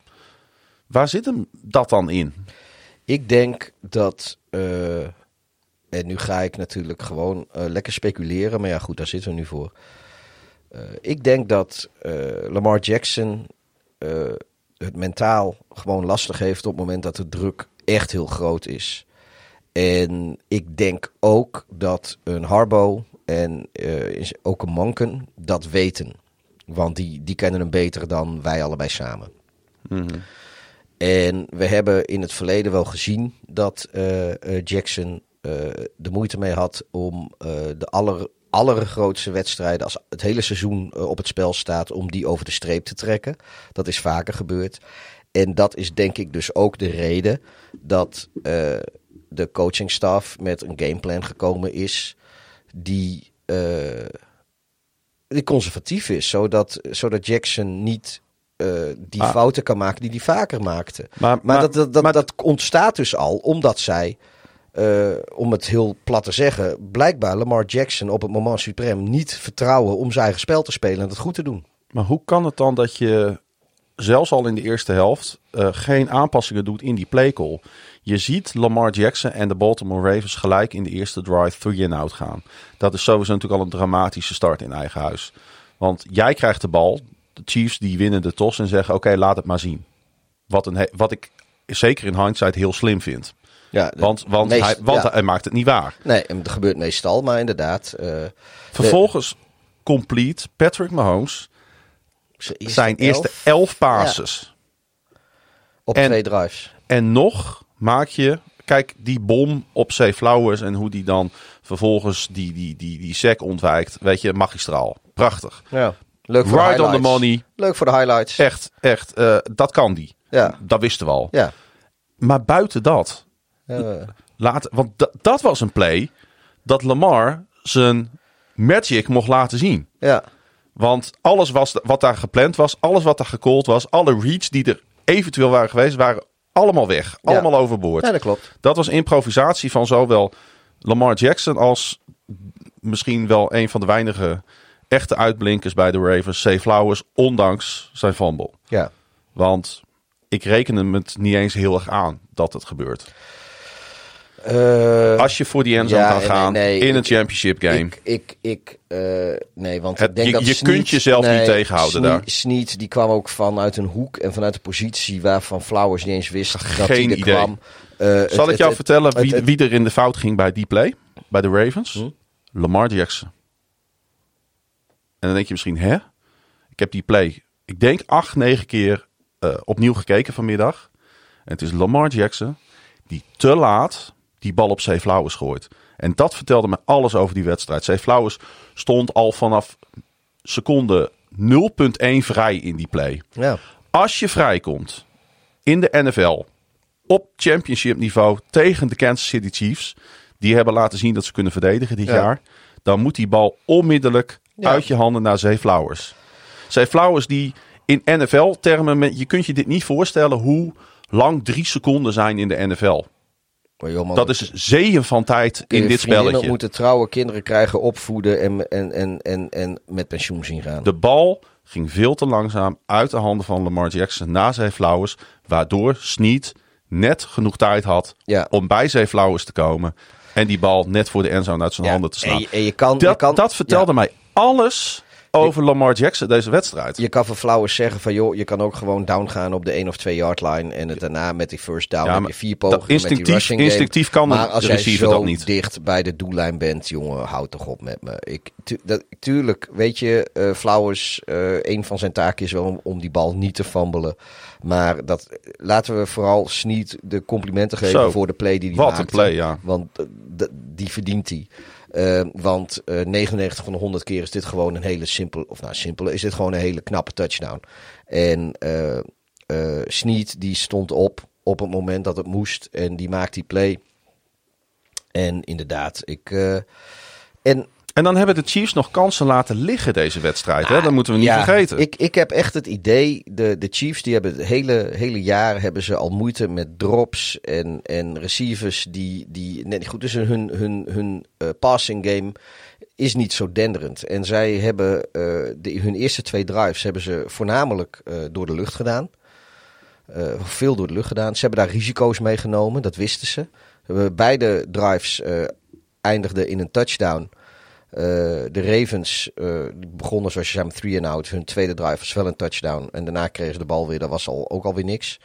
[SPEAKER 4] Waar zit hem dat dan in?
[SPEAKER 5] ik denk dat. eh, en nu ga ik natuurlijk gewoon eh, lekker speculeren. Maar ja, goed, daar zitten we nu voor. Eh, ik denk dat Lamar Jackson het mentaal gewoon lastig heeft op het moment dat de druk echt heel groot is. En ik denk ook dat een Harbo en eh, is ook een Monken dat weten. Want die, die kennen hem beter dan wij allebei samen. En we hebben in het verleden wel gezien dat eh, eh, Jackson de moeite mee had om de aller, allergrootste wedstrijden, als het hele seizoen op het spel staat, om die over de streep te trekken. Dat is vaker gebeurd. En dat is denk ik dus ook de reden dat de coachingstaf met een gameplan gekomen is die, eh, die conservatief is. Zodat, zodat Jackson niet eh, die
[SPEAKER 4] Ah.
[SPEAKER 5] fouten kan maken die hij vaker maakte.
[SPEAKER 4] Maar,
[SPEAKER 5] Maar, dat, dat, dat,
[SPEAKER 4] maar-
[SPEAKER 5] dat ontstaat dus al omdat zij, eh, om het heel plat te zeggen, blijkbaar Lamar Jackson op het moment suprem niet vertrouwen om zijn eigen spel te spelen en het goed te doen.
[SPEAKER 4] Maar hoe kan het dan dat je zelfs al in de eerste helft geen aanpassingen doet in die playcall? Je ziet Lamar Jackson en de Baltimore Ravens gelijk in de eerste drive three and out gaan. Dat is sowieso natuurlijk al een dramatische start in eigen huis. Want jij krijgt de bal, de Chiefs die winnen de tos en zeggen oké, laat het maar zien. Wat, een wat ik zeker in hindsight heel slim vind.
[SPEAKER 5] Ja,
[SPEAKER 4] Want, want,
[SPEAKER 5] meest-
[SPEAKER 4] hij, want
[SPEAKER 5] ja.
[SPEAKER 4] hij maakt het niet waar.
[SPEAKER 5] Nee, dat gebeurt meestal, maar inderdaad. eh,
[SPEAKER 4] Vervolgens complete Patrick Mahomes zijn eerste
[SPEAKER 5] elf
[SPEAKER 4] elf passes.
[SPEAKER 5] op
[SPEAKER 4] en-
[SPEAKER 5] twee drives.
[SPEAKER 4] En nog maak je, kijk, die bom op Zee Flowers en hoe die dan vervolgens die, die, die, die sec ontwijkt. Weet je, magistraal. Prachtig.
[SPEAKER 5] Ja. Leuk voor de
[SPEAKER 4] Right on the
[SPEAKER 5] highlights.
[SPEAKER 4] money.
[SPEAKER 5] Leuk voor de highlights.
[SPEAKER 4] Echt, echt. eh, dat kan die.
[SPEAKER 5] Ja.
[SPEAKER 4] Dat wisten we al.
[SPEAKER 5] Ja.
[SPEAKER 4] Maar buiten dat, laat, want da- dat was een play dat Lamar zijn magic mocht laten zien.
[SPEAKER 5] ja.
[SPEAKER 4] Want alles was, wat daar gepland was, alles wat daar gecallt was, alle reads die er eventueel waren geweest, waren allemaal weg.
[SPEAKER 5] Ja.
[SPEAKER 4] Allemaal overboord.
[SPEAKER 5] ja, dat klopt.
[SPEAKER 4] Dat was improvisatie van zowel Lamar Jackson als misschien wel een van de weinige echte uitblinkers bij de Ravens. Zay Flowers, ondanks zijn fumble.
[SPEAKER 5] Ja.
[SPEAKER 4] Want ik reken hem het niet eens heel erg aan dat het gebeurt.
[SPEAKER 5] Eh,
[SPEAKER 4] Als je voor die endzone
[SPEAKER 5] ja,
[SPEAKER 4] kan
[SPEAKER 5] nee,
[SPEAKER 4] gaan
[SPEAKER 5] nee,
[SPEAKER 4] in een
[SPEAKER 5] ik-
[SPEAKER 4] championship game.
[SPEAKER 5] Ik, ik, ik eh, nee, want
[SPEAKER 4] Het-
[SPEAKER 5] ik denk
[SPEAKER 4] je-
[SPEAKER 5] dat
[SPEAKER 4] je kunt jezelf niet tegenhouden
[SPEAKER 5] Snead-
[SPEAKER 4] daar.
[SPEAKER 5] Snead, die kwam ook vanuit een hoek en vanuit een positie waarvan Flowers niet eens wist dat
[SPEAKER 4] Geen
[SPEAKER 5] hij er
[SPEAKER 4] idee.
[SPEAKER 5] kwam. Eh, het-
[SPEAKER 4] Zal ik jou
[SPEAKER 5] het-
[SPEAKER 4] vertellen wie, wie er in de fout ging bij die play? Bij de Ravens?
[SPEAKER 5] Hm?
[SPEAKER 4] Lamar Jackson. En dan denk je misschien, hè? Ik heb die play, ik denk acht, negen keer opnieuw gekeken vanmiddag. En het is Lamar Jackson die te laat die bal op Zay Flowers gooit. En dat vertelde me alles over die wedstrijd. Zay Flowers stond al vanaf seconde 0.1 vrij in die play.
[SPEAKER 5] Ja.
[SPEAKER 4] Als je vrijkomt in de NFL op championship niveau tegen de Kansas City Chiefs, die hebben laten zien dat ze kunnen verdedigen dit
[SPEAKER 5] Ja.
[SPEAKER 4] jaar, dan moet die bal onmiddellijk
[SPEAKER 5] Ja.
[SPEAKER 4] uit je handen naar Zay Flowers. Zay Flowers die in NFL-termen, je kunt je dit niet voorstellen hoe lang drie seconden zijn in de NFL. Dat is zeeën van tijd in dit spelletje.
[SPEAKER 5] moeten trouwen, kinderen krijgen, opvoeden en, en, en, en, en met pensioen zien gaan.
[SPEAKER 4] De bal ging veel te langzaam uit de handen van Lamar Jackson na Zay Flowers. Waardoor Snead net genoeg tijd had
[SPEAKER 5] Ja.
[SPEAKER 4] om bij Zay Flowers te komen. En die bal net voor de endzone uit zijn
[SPEAKER 5] Ja,
[SPEAKER 4] handen te slaan.
[SPEAKER 5] En je, en je kan, je
[SPEAKER 4] dat,
[SPEAKER 5] kan,
[SPEAKER 4] dat vertelde
[SPEAKER 5] ja.
[SPEAKER 4] mij alles over Lamar Jackson deze wedstrijd.
[SPEAKER 5] Je kan van Flowers zeggen van joh, je kan ook gewoon down gaan op de 1 of 2 yard line. En het daarna met die first down
[SPEAKER 4] Ja,
[SPEAKER 5] heb je vier pogingen met die
[SPEAKER 4] instinctief-
[SPEAKER 5] rushing game.
[SPEAKER 4] instinctief kan
[SPEAKER 5] maar als jij
[SPEAKER 4] receiver
[SPEAKER 5] zo
[SPEAKER 4] dat niet.
[SPEAKER 5] dicht bij de doellijn bent, jongen, houd toch op met me. Ik, tu- dat, tuurlijk, weet je, eh, Flowers, eh, een van zijn taken is wel om, om die bal niet te fambelen. Maar dat, laten we vooral Snead de complimenten geven
[SPEAKER 4] Zo,
[SPEAKER 5] voor de play die hij
[SPEAKER 4] wat
[SPEAKER 5] maakte.
[SPEAKER 4] een play, ja.
[SPEAKER 5] Want eh, die verdient hij. Eh, want eh 99 van de 100 keer is dit gewoon een hele simpele, of nou simpele, is dit gewoon een hele knappe touchdown. En eh eh Snead die stond op op het moment dat het moest en die maakt die play. En inderdaad, ik. en
[SPEAKER 4] En dan hebben de Chiefs nog kansen laten liggen deze wedstrijd. Hè? Dat moeten we niet
[SPEAKER 5] ja,
[SPEAKER 4] vergeten.
[SPEAKER 5] Ik, ik heb echt het idee, de, de Chiefs die hebben het hele, hele jaar hebben ze al moeite met drops en, en receivers die, die net niet goed. Dus hun, hun, hun eh, passing game is niet zo denderend. En zij hebben eh, de, hun eerste twee drives hebben ze voornamelijk eh, door de lucht gedaan. Veel door de lucht gedaan. Ze hebben daar risico's mee genomen, dat wisten ze. Beide drives eindigden in een touchdown. Uh, de Ravens uh, begonnen zoals je zei met three and out. Hun tweede drive was wel een touchdown. En daarna kregen ze de bal weer. Dat was al, ook alweer niks.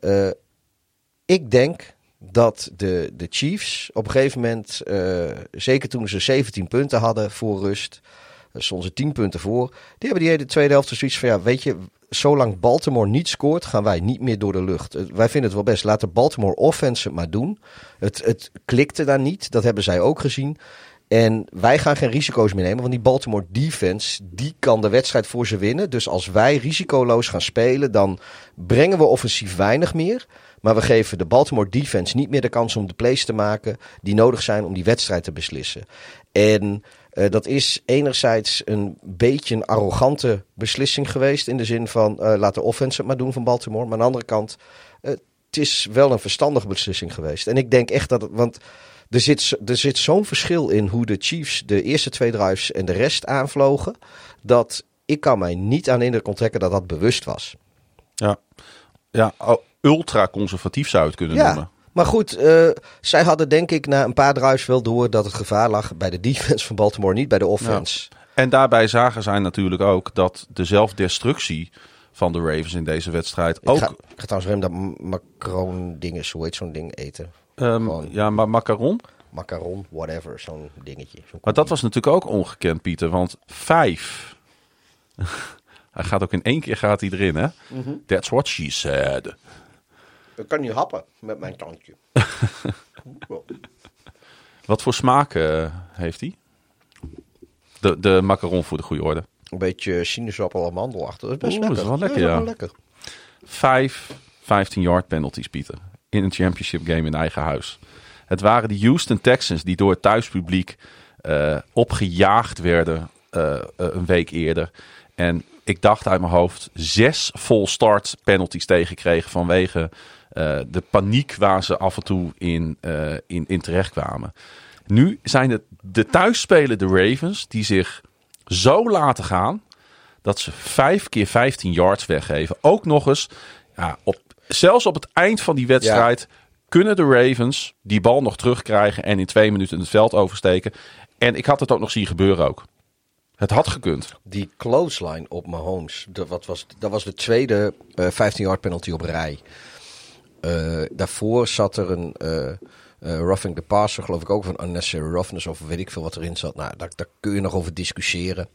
[SPEAKER 5] Uh, ik denk dat de, de Chiefs op een gegeven moment, zeker toen ze 17 punten hadden voor rust, stonden ze 10 punten voor. Die hebben die hele tweede helft zoiets van, ja, weet je, zolang Baltimore niet scoort, gaan wij niet meer door de lucht. Wij vinden het wel best. Laat de Baltimore offense het maar doen. Het, het klikte daar niet. Dat hebben zij ook gezien. En wij gaan geen risico's meer nemen, want die Baltimore defense, die kan de wedstrijd voor ze winnen. Dus als wij risicoloos gaan spelen, dan brengen we offensief weinig meer. Maar we geven de Baltimore defense niet meer de kans om de plays te maken die nodig zijn om die wedstrijd te beslissen. En uh, dat is enerzijds een beetje een arrogante beslissing geweest. In de zin van uh, laat de offense het maar doen van Baltimore. Maar aan de andere kant, uh, het is wel een verstandige beslissing geweest. En ik denk echt dat het. Want er zit, er zit zo'n verschil in hoe de Chiefs de eerste twee drives en de rest aanvlogen. Dat ik kan mij niet aan indruk onttrekken dat dat bewust was.
[SPEAKER 4] Ja, ja ultra conservatief zou je het kunnen
[SPEAKER 5] ja.
[SPEAKER 4] noemen.
[SPEAKER 5] Maar goed, uh, zij hadden denk ik na een paar drives wel door dat het gevaar lag bij de defense van Baltimore, niet bij de offense.
[SPEAKER 4] Ja. En daarbij zagen zij natuurlijk ook dat de zelfdestructie van de Ravens in deze wedstrijd
[SPEAKER 5] ik
[SPEAKER 4] ook...
[SPEAKER 5] Ga, ik ga trouwens rem dat macaron dingen, zo heet zo'n ding, eten.
[SPEAKER 4] Um, ja, maar macaron?
[SPEAKER 5] Macaron, whatever, zo'n dingetje. Zo
[SPEAKER 4] maar dat was natuurlijk ook ongekend, Pieter, want vijf... hij gaat ook in één keer gaat hij erin, hè? Mm -hmm. That's what she said.
[SPEAKER 5] Ik kan nu happen met mijn tandje.
[SPEAKER 4] Wat voor smaak uh, heeft hij? De, de macaron voor de goede orde.
[SPEAKER 5] Een beetje sinaasappel amandelachtig. Dat is best
[SPEAKER 4] Oeh,
[SPEAKER 5] lekker.
[SPEAKER 4] Dat is wel lekker,
[SPEAKER 5] ja. Wel lekker.
[SPEAKER 4] Vijf 15-yard penalties, Pieter. In een championship game in eigen huis. Het waren de Houston Texans die door het thuispubliek uh, opgejaagd werden uh, een week eerder. En ik dacht uit mijn hoofd zes full start penalties tegenkregen vanwege de paniek waar ze af en toe in, in, in terecht kwamen. Nu zijn het de thuisspelende Ravens die zich zo laten gaan dat ze vijf keer 15 yards weggeven. Ook nog eens, ja, op, zelfs op het eind van die wedstrijd kunnen de Ravens die bal nog terugkrijgen en in twee minuten het veld oversteken. En ik had het ook nog zien gebeuren ook. Het had gekund.
[SPEAKER 5] Die clothesline op Mahomes, dat, wat was, dat was de tweede eh 15-yard penalty op rij. Eh, daarvoor zat er een eh eh, roughing the passer, geloof ik ook, van unnecessary roughness of weet ik veel wat erin zat. Nou, daar, daar kun je nog over discussiëren.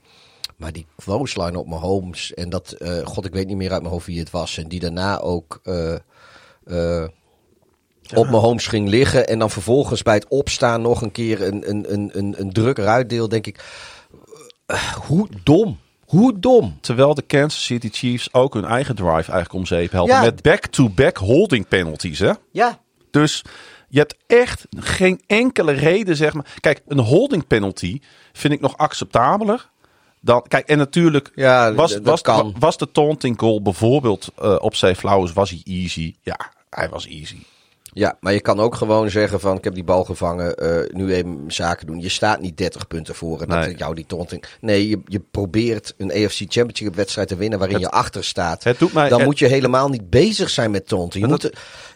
[SPEAKER 5] Maar die clothesline op Mahomes en dat, eh, god, ik weet niet meer uit mijn hoofd wie het was. En die daarna ook eh, eh, op Mahomes ging liggen. En dan vervolgens bij het opstaan nog een keer een, een, een, een, een druk eruit deel, denk ik. hoe dom. Hoe dom.
[SPEAKER 4] Terwijl de Kansas City Chiefs ook hun eigen drive eigenlijk om zeep helpen.
[SPEAKER 5] Ja.
[SPEAKER 4] Met back-to-back holding penalties. Hè?
[SPEAKER 5] Ja,
[SPEAKER 4] Dus je hebt echt geen enkele reden, zeg maar. Kijk, een holding penalty vind ik nog acceptabeler. Dan, kijk, en natuurlijk
[SPEAKER 5] Ja,
[SPEAKER 4] was,
[SPEAKER 5] dat
[SPEAKER 4] was,
[SPEAKER 5] kan.
[SPEAKER 4] was de taunting goal bijvoorbeeld eh, op Safe Flowers, was hij easy? Ja, hij was easy.
[SPEAKER 5] Ja, maar je kan ook gewoon zeggen van ik heb die bal gevangen, eh, nu even zaken doen. Je staat niet 30 punten voor en dat
[SPEAKER 4] Nee.
[SPEAKER 5] jou die taunting. Nee, je, je probeert een AFC Championship wedstrijd te winnen waarin
[SPEAKER 4] Het-
[SPEAKER 5] je achter staat.
[SPEAKER 4] het doet mij-
[SPEAKER 5] Dan
[SPEAKER 4] het-
[SPEAKER 5] moet je helemaal niet bezig zijn met taunting. Je moet,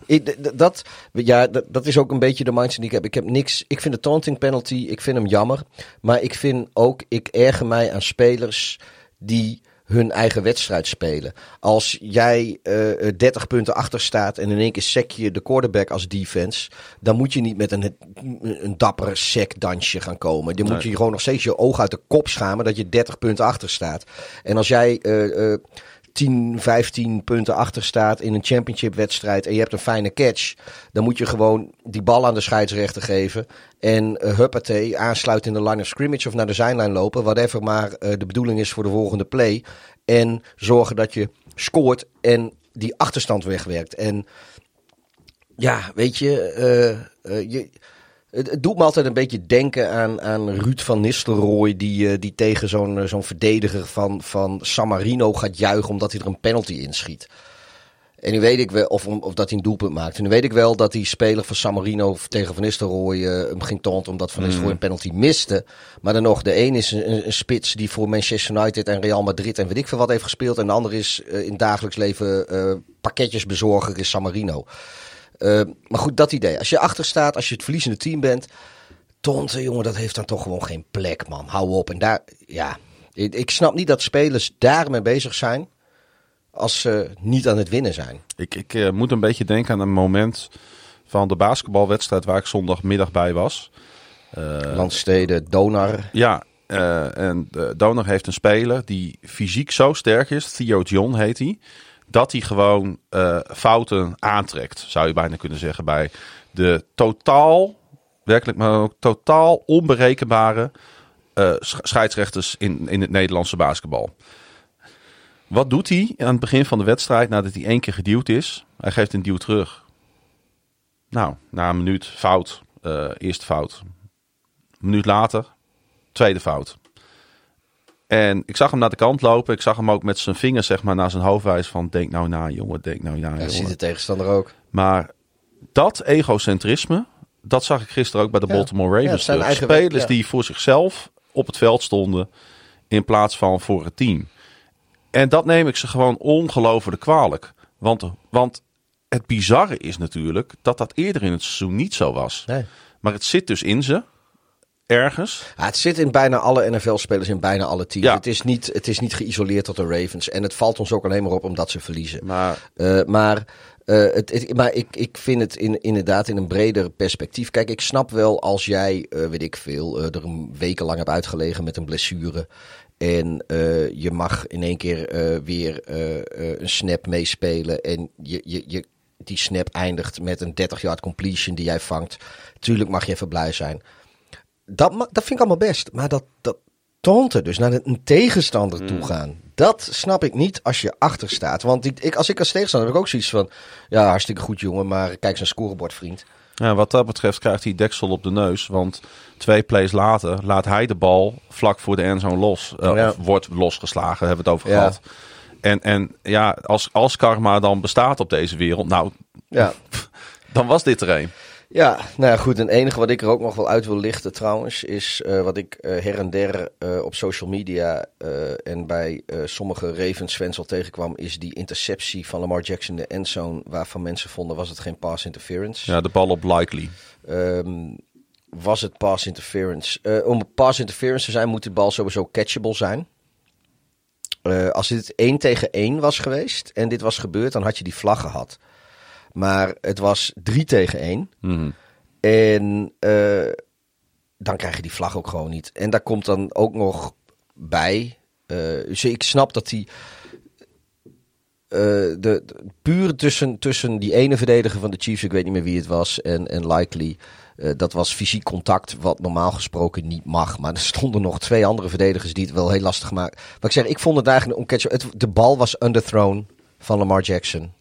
[SPEAKER 5] ik- dat, ja, dat, dat is ook een beetje de mindset die ik heb. Ik heb niks, ik vind de taunting penalty, ik vind hem jammer. Maar ik vind ook, ik erger mij aan spelers die hun eigen wedstrijd spelen. Als jij eh, 30 punten achter staat en in één keer sec je de quarterback als defense, dan moet je niet met een, een dapper sec-dansje gaan komen. Dan moet je gewoon nog steeds je oog uit de kop schamen dat je 30 punten achter staat. En als jij eh, eh, 10, 15 punten achter staat in een championship wedstrijd en je hebt een fijne catch, dan moet je gewoon die bal aan de scheidsrechter geven en uh, huppatee aansluiten in de line of scrimmage of naar de zijlijn lopen, whatever maar eh, de bedoeling is voor de volgende play en zorgen dat je scoort en die achterstand wegwerkt. En ja, weet je, eh, je het, het doet me altijd een beetje denken aan, aan Ruud van Nistelrooy, die, eh, die tegen zo'n eh, zo'n verdediger van, van San Marino gaat juichen omdat hij er een penalty inschiet. En nu weet ik wel, of, of dat hij een doelpunt maakt. En nu weet ik wel dat die speler van San Marino tegen Van Nistelrooy eh, hem ging taunten omdat Van Nistelrooy een penalty miste. Maar dan nog, de een is een, spits die voor Manchester United en Real Madrid en weet ik veel wat heeft gespeeld. En de ander is in dagelijks leven eh pakketjesbezorger in San Marino. Uh, maar goed, dat idee. Als je achter staat, als je het verliezende team bent. Tonte, jongen, dat heeft dan toch gewoon geen plek, man. Hou op. En daar, ja. Ik, snap niet dat spelers daarmee bezig zijn. als ze niet aan het winnen zijn.
[SPEAKER 4] Ik, ik uh, moet een beetje denken aan een moment van de basketbalwedstrijd waar ik zondagmiddag bij was.
[SPEAKER 5] Uh, Landsteden, Donar.
[SPEAKER 4] Ja, uh, en Donar heeft een speler die fysiek zo sterk is. Theo John heet hij dat hij gewoon uh, fouten aantrekt, zou je bijna kunnen zeggen, bij de totaal, werkelijk maar ook totaal onberekenbare uh, scheidsrechters in, in het Nederlandse basketbal. Wat doet hij aan het begin van de wedstrijd nadat hij één keer geduwd is? Hij geeft een duw terug. Nou, na een minuut fout, uh, eerste fout. Een minuut later, tweede fout. En ik zag hem naar de kant lopen. Ik zag hem ook met zijn vingers zeg maar, naar zijn hoofd wijzen van... denk nou na, jongen, denk nou na,
[SPEAKER 5] ja,
[SPEAKER 4] jongen.
[SPEAKER 5] ziet de tegenstander ook.
[SPEAKER 4] Maar dat egocentrisme, dat zag ik gisteren ook bij de
[SPEAKER 5] Ja.
[SPEAKER 4] Baltimore
[SPEAKER 5] Ja,
[SPEAKER 4] Ravens.
[SPEAKER 5] zijn
[SPEAKER 4] terug.
[SPEAKER 5] eigen
[SPEAKER 4] Spelers
[SPEAKER 5] ja.
[SPEAKER 4] die voor zichzelf op het veld stonden in plaats van voor het team. En dat neem ik ze gewoon ongelooflijk kwalijk. Want, want het bizarre is natuurlijk dat dat eerder in het seizoen niet zo was.
[SPEAKER 5] Nee.
[SPEAKER 4] Maar het zit dus in ze, ergens.
[SPEAKER 5] Ja, het zit in bijna alle NFL-spelers, in bijna alle teams.
[SPEAKER 4] Ja.
[SPEAKER 5] Het, is niet, het is niet geïsoleerd tot de Ravens. En het valt ons ook alleen maar op omdat ze verliezen.
[SPEAKER 4] Maar
[SPEAKER 5] Uh, maar uh, het, het, maar ik, ik vind het in, inderdaad in een breder perspectief. Kijk, ik snap wel als jij, uh, weet ik veel, er een wekenlang hebt uitgelegen met een blessure. En je mag in één keer weer een snap meespelen. En je, je, je, die snap eindigt met een 30-yard completion die jij vangt. Tuurlijk mag je even blij zijn. Dat, dat vind ik allemaal best. Maar dat, dat taunten, dus naar een tegenstander
[SPEAKER 4] Mm.
[SPEAKER 5] toe gaan. Dat snap ik niet als je achter staat. Want ik, ik, als ik als tegenstander heb ik ook zoiets van... Ja, hartstikke goed jongen, maar kijk zijn scorebord, vriend.
[SPEAKER 4] Ja, wat dat betreft krijgt hij deksel op de neus. Want twee plays later laat hij de bal vlak voor de endzone los. Uh,
[SPEAKER 5] Ja.
[SPEAKER 4] Of wordt losgeslagen, hebben we het over
[SPEAKER 5] Ja.
[SPEAKER 4] gehad. En, en ja, als, als karma dan bestaat op deze wereld, nou,
[SPEAKER 5] Ja.
[SPEAKER 4] dan was dit er een.
[SPEAKER 5] Ja, nou ja, goed. En het enige wat ik er ook nog wel uit wil lichten trouwens, is uh, wat ik uh, her en der uh, op social media en bij sommige Ravens-fans al tegenkwam, is die interceptie van Lamar Jackson, de endzone, waarvan mensen vonden was het geen pass interference.
[SPEAKER 4] Ja, de bal op likely.
[SPEAKER 5] Um, was het pass interference? om pass interference te zijn, moet de bal sowieso catchable zijn. als dit 1 tegen 1 was geweest en dit was gebeurd, dan had je die vlag gehad. Maar het was 3 tegen 1.
[SPEAKER 4] Mm.
[SPEAKER 5] En uh, dan krijg je die vlag ook gewoon niet. En daar komt dan ook nog bij. Uh, dus ik snap dat die. Uh, de, de, puur tussen, tussen die ene verdediger van de Chiefs, ik weet niet meer wie het was, en, en Likely. Uh, dat was fysiek contact, wat normaal gesproken niet mag. Maar er stonden nog twee andere verdedigers die het wel heel lastig maken. Maar ik zeg, ik vond het eigenlijk een catch. Het, de bal was underthrown van Lamar Jackson.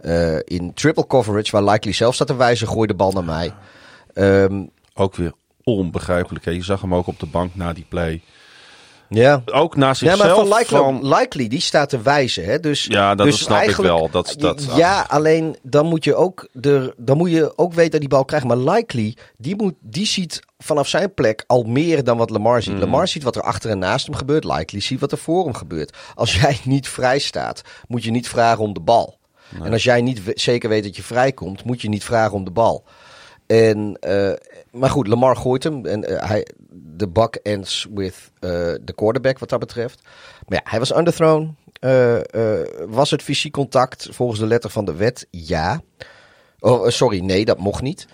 [SPEAKER 5] Uh, in triple coverage, waar Likely zelf staat te wijzen, gooi de bal naar mij. Um,
[SPEAKER 4] ook weer onbegrijpelijk. Hè? Je zag hem ook op de bank na die play.
[SPEAKER 5] Ja.
[SPEAKER 4] Ook na zichzelf.
[SPEAKER 5] Ja, maar van Likely, van... Likely die staat te wijzen. Hè? Dus,
[SPEAKER 4] ja, dat,
[SPEAKER 5] dus
[SPEAKER 4] snap ik wel. Dat, dat,
[SPEAKER 5] ja, alleen dan moet je ook, de, dan moet je ook weten dat die bal krijgt. Maar Likely, die, moet, die ziet vanaf zijn plek al meer dan wat Lamar ziet. Mm. Lamar ziet wat er achter en naast hem gebeurt. Likely ziet wat er voor hem gebeurt. Als jij niet vrij staat, moet je niet vragen om de bal. En als jij niet zeker weet dat je vrijkomt, moet je niet vragen om de bal. En, uh, maar goed, Lamar gooit hem. En uh, hij, de buck ends with uh, de quarterback wat dat betreft. Maar ja, hij was underthrown. was het fysiek contact volgens de letter van de wet? Ja. Oh, sorry, nee, dat mocht niet.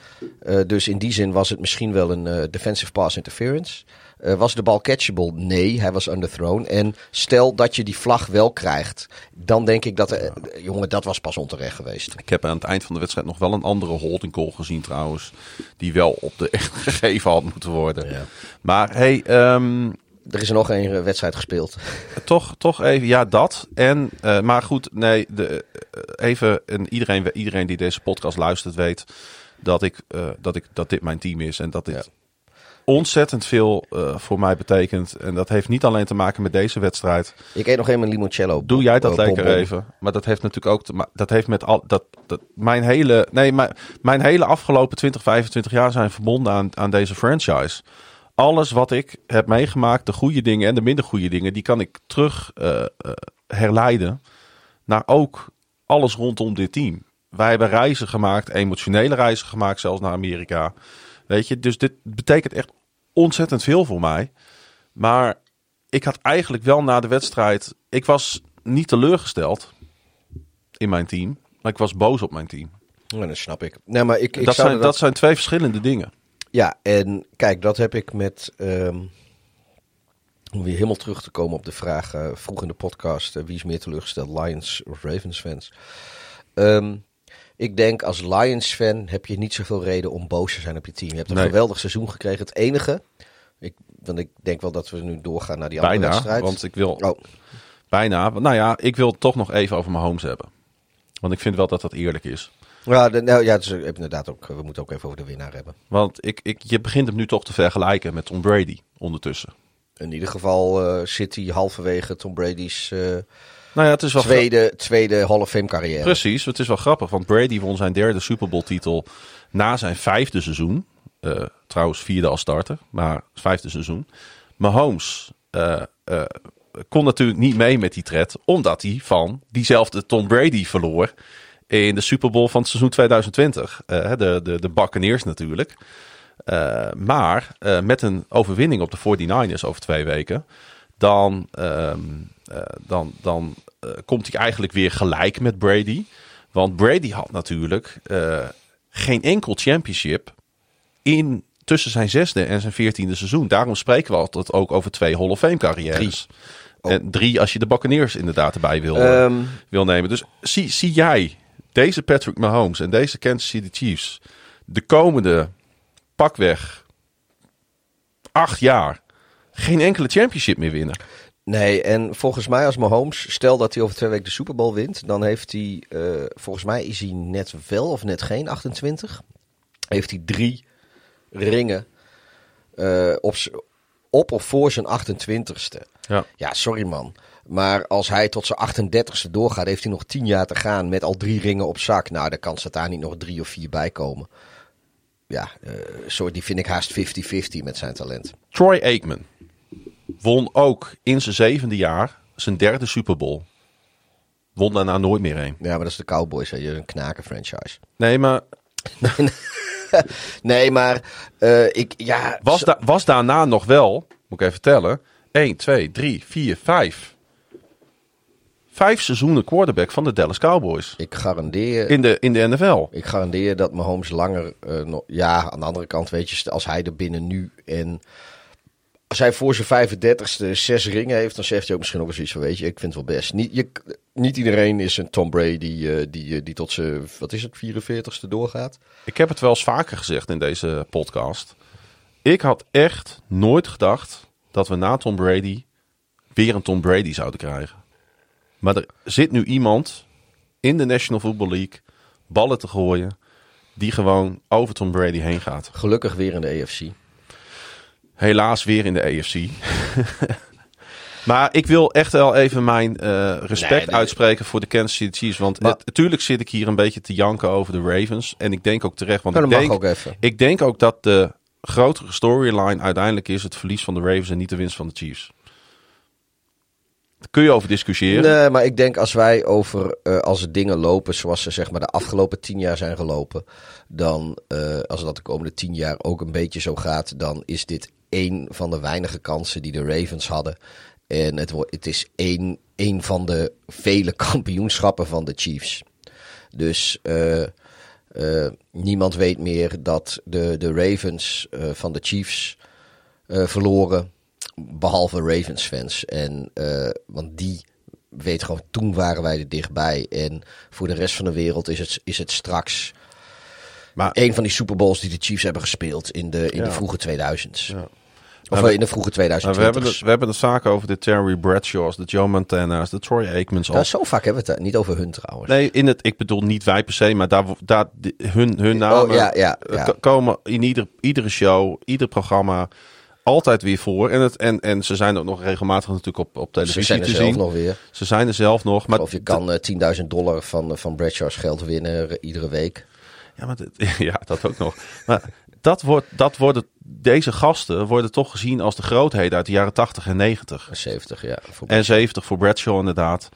[SPEAKER 5] dus in die zin was het misschien wel een defensive pass interference. Uh, was de bal catchable? Nee, hij was underthrown. En stel dat je die vlag wel krijgt, dan denk ik dat... Er, uh, jongen, dat was pas onterecht geweest.
[SPEAKER 4] Ik heb aan het eind van de wedstrijd nog wel een andere holding call gezien trouwens. Die wel op de echt gegeven had moeten worden. Ja. Maar hey... Um,
[SPEAKER 5] er is nog een wedstrijd gespeeld.
[SPEAKER 4] Toch, toch even, ja, dat. En, uh, maar goed, nee, de, even, en iedereen, iedereen die deze podcast luistert weet dat ik, uh, dat ik, dat dit mijn team is en dat dit... Ja ontzettend veel uh, voor mij betekent. En dat heeft niet alleen te maken met deze wedstrijd.
[SPEAKER 5] Ik eet nog even een limoncello.
[SPEAKER 4] Doe jij dat uh, lekker even. Maar dat heeft natuurlijk ook te dat heeft met al dat, dat mijn hele nee, mijn, mijn hele afgelopen 20, 25 jaar zijn verbonden aan, aan deze franchise. Alles wat ik heb meegemaakt, de goede dingen en de minder goede dingen, die kan ik terug uh, herleiden naar ook alles rondom dit team. Wij hebben reizen gemaakt, emotionele reizen gemaakt, zelfs naar Amerika. Weet je, dus dit betekent echt ontzettend veel voor mij. Maar ik had eigenlijk wel na de wedstrijd. Ik was niet teleurgesteld in mijn team, maar ik was boos op mijn team.
[SPEAKER 5] Ja, dat snap ik. Nee, maar ik, ik
[SPEAKER 4] dat, zijn, dat... dat... zijn twee verschillende dingen.
[SPEAKER 5] Ja, en kijk, dat heb ik met. Um, om weer helemaal terug te komen op de vraag uh, vroeg in de podcast: uh, wie is meer teleurgesteld, Lions of Ravens fans? Um, ik denk als Lions-fan heb je niet zoveel reden om boos te zijn op je team. Je hebt een nee. geweldig seizoen gekregen. Het enige, ik, want ik denk wel dat we nu doorgaan naar die andere
[SPEAKER 4] Bijna,
[SPEAKER 5] wedstrijd.
[SPEAKER 4] want ik wil... Oh. Bijna. Nou ja, ik wil het toch nog even over mijn homes hebben. Want ik vind wel dat dat eerlijk is.
[SPEAKER 5] Ja, de, nou, ja dus, inderdaad ook. We moeten ook even over de winnaar hebben.
[SPEAKER 4] Want ik, ik, je begint hem nu toch te vergelijken met Tom Brady ondertussen.
[SPEAKER 5] In ieder geval uh, zit hij halverwege Tom Brady's... Uh,
[SPEAKER 4] nou ja, het is wel
[SPEAKER 5] tweede, tweede Hall of Fame carrière.
[SPEAKER 4] Precies, het is wel grappig, want Brady won zijn derde Super Bowl titel na zijn vijfde seizoen. Uh, trouwens vierde als starter, maar vijfde seizoen. Mahomes uh, uh, kon natuurlijk niet mee met die tred, omdat hij van diezelfde Tom Brady verloor in de Super Bowl van het seizoen 2020. de, de, de Buccaneers natuurlijk. maar met een overwinning op de 49ers over twee weken, dan... Um, uh, dan, dan uh, komt hij eigenlijk weer gelijk met Brady. Want Brady had natuurlijk uh, geen enkel championship in tussen zijn zesde en zijn veertiende seizoen. Daarom spreken we altijd ook over twee Hall of Fame carrières. Oh. En drie als je de Buccaneers inderdaad erbij wil, um. wil nemen. Dus zie, zie jij deze Patrick Mahomes en deze Kansas City Chiefs de komende pakweg acht jaar geen enkele championship meer winnen?
[SPEAKER 5] Nee, en volgens mij als Mahomes, stel dat hij over twee weken de Super Bowl wint, dan heeft hij, uh, volgens mij is hij net wel of net geen 28. Heeft hij drie ringen uh, op, op of voor zijn 28ste.
[SPEAKER 4] Ja.
[SPEAKER 5] ja, sorry man. Maar als hij tot zijn 38ste doorgaat, heeft hij nog tien jaar te gaan met al drie ringen op zak. Nou, dan kan daar niet nog drie of vier bij komen. ja, eh, soort, die vind ik haast 50-50 met zijn talent.
[SPEAKER 4] Troy Aikman won ook in zijn zevende jaar zijn derde Super Bowl. Won daarna nooit meer een.
[SPEAKER 5] Ja, maar dat is de Cowboys, hè. Je een knaken franchise.
[SPEAKER 4] Nee, maar
[SPEAKER 5] Nee, maar eh, ik, ja...
[SPEAKER 4] was, da was daarna nog wel, moet ik even tellen, 1, 2, 3, 4, 5. Vijf seizoenen quarterback van de Dallas Cowboys.
[SPEAKER 5] Ik garandeer...
[SPEAKER 4] In de, in de NFL.
[SPEAKER 5] Ik garandeer dat Mahomes langer eh, nog. Ja, aan de andere kant, weet je, als hij er binnen nu en. Als hij voor zijn 35ste zes ringen heeft, dan zegt hij ook misschien ook eens iets van: Weet je, ik vind het wel best. Niet, je, niet iedereen is een Tom Brady die, eh, die, eh, die tot zijn, wat is het, 44ste doorgaat.
[SPEAKER 4] Ik heb het wel eens vaker gezegd in deze podcast. Ik had echt nooit gedacht dat we na Tom Brady weer een Tom Brady zouden krijgen. Maar er zit nu iemand in de National Football League ballen te gooien die gewoon over Tom Brady heen gaat.
[SPEAKER 5] Gelukkig weer in de AFC.
[SPEAKER 4] Helaas weer in de AFC. maar ik wil echt wel even mijn eh, respect
[SPEAKER 5] Nee, nee.
[SPEAKER 4] uitspreken voor de Kansas City Chiefs. Want
[SPEAKER 5] Maar-
[SPEAKER 4] het- natuurlijk zit ik hier een beetje te janken over de Ravens. En ik denk ook terecht. Want ik, denk,
[SPEAKER 5] ook even.
[SPEAKER 4] ik denk ook dat de grotere storyline uiteindelijk is het verlies van de Ravens en niet de winst van de Chiefs. Daar kun je over discussiëren.
[SPEAKER 5] Nee, maar ik denk als wij over, eh, als de dingen lopen zoals ze zeg maar de afgelopen tien jaar zijn gelopen, dan, eh, als dat de komende tien jaar ook een beetje zo gaat, dan is dit één van de weinige kansen die de Ravens hadden. En het, het is één, één van de vele kampioenschappen van de Chiefs. Dus eh, eh, niemand weet meer dat de, de Ravens eh, van de Chiefs verloren. Behalve Ravens-fans. En, eh, want die weet gewoon, toen waren wij er dichtbij. En voor de rest van de wereld is het, is het straks
[SPEAKER 4] Maar-
[SPEAKER 5] een van die Super Bowls die de Chiefs hebben gespeeld in de, in
[SPEAKER 4] Ja.
[SPEAKER 5] de vroege 2000s.
[SPEAKER 4] Ja.
[SPEAKER 5] Of eh,
[SPEAKER 4] we-
[SPEAKER 5] in de vroege
[SPEAKER 4] Maar
[SPEAKER 5] 2020s.
[SPEAKER 4] we, hebben het, we hebben het vaak over de Terry Bradshaws, de Joe Montana's, de Troy Aikmans.
[SPEAKER 5] Ja,
[SPEAKER 4] al.
[SPEAKER 5] zo vaak hebben we het niet over hun trouwens.
[SPEAKER 4] Nee, in het, ik bedoel niet wij per se, maar daar, daar, hun, hun namen
[SPEAKER 5] Oh, ja, ja,
[SPEAKER 4] eh,
[SPEAKER 5] ja.
[SPEAKER 4] ko- komen in ieder, iedere show, ieder programma altijd weer voor. En, het, en, en ze zijn ook nog regelmatig natuurlijk op, op
[SPEAKER 5] Ze
[SPEAKER 4] televisie
[SPEAKER 5] zijn er
[SPEAKER 4] te
[SPEAKER 5] zelf
[SPEAKER 4] zien.
[SPEAKER 5] nog weer.
[SPEAKER 4] Ze zijn er zelf nog. Maar
[SPEAKER 5] Of je kan eh, 10.000 dollar van, van Bradshaw's geld winnen eh, iedere week.
[SPEAKER 4] Ja, maar dit- ja, dat ook nog. Maar dat wordt, dat worden, deze gasten worden toch gezien als de grootheden uit de jaren 80 en 90.
[SPEAKER 5] 70, ja.
[SPEAKER 4] En 70 voor Bradshaw inderdaad.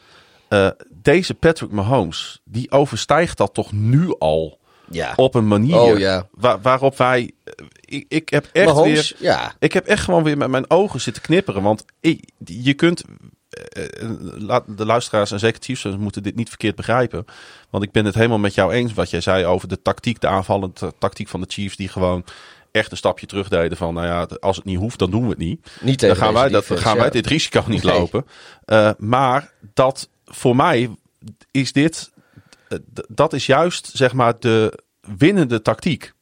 [SPEAKER 4] Eh, deze Patrick Mahomes, die overstijgt dat toch nu al
[SPEAKER 5] ja.
[SPEAKER 4] op een manier
[SPEAKER 5] Oh, ja.
[SPEAKER 4] waar- waarop wij... eh, Ik, ik heb echt
[SPEAKER 5] Mahomes,
[SPEAKER 4] weer...
[SPEAKER 5] ja.
[SPEAKER 4] Ik heb echt gewoon weer met mijn ogen zitten knipperen. Want ik- je kunt... eh, eh, laat- De luisteraars en zeker Chiefs moeten dit niet verkeerd begrijpen. Want ik ben het helemaal met jou eens wat jij zei over de tactiek, de aanvallende tactiek van de Chiefs. Die gewoon echt een stapje terug deden van, nou ja, als het niet hoeft, dan doen we het niet.
[SPEAKER 5] Niet
[SPEAKER 4] Dan gaan wij, dat,
[SPEAKER 5] defense,
[SPEAKER 4] gaan wij dit risico niet
[SPEAKER 5] Nee.
[SPEAKER 4] lopen. Eh, maar dat voor mij is dit, eh, dat is juist zeg maar de winnende tactiek.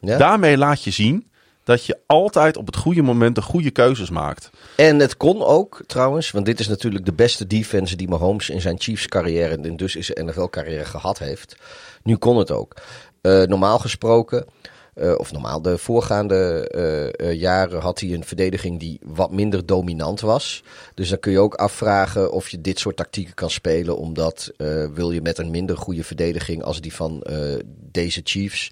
[SPEAKER 5] Ja.
[SPEAKER 4] Daarmee laat je zien dat je altijd op het goede moment de goede keuzes maakt.
[SPEAKER 5] En het kon ook trouwens, want dit is natuurlijk de beste defense die Mahomes in zijn Chiefs carrière en dus in zijn NFL carrière gehad heeft. Nu kon het ook. Eh, normaal gesproken, eh, of normaal, de voorgaande eh, jaren had hij een verdediging die wat minder dominant was. Dus dan kun je ook afvragen of je dit soort tactieken kan spelen, omdat wil je met een minder goede verdediging als die van deze Chiefs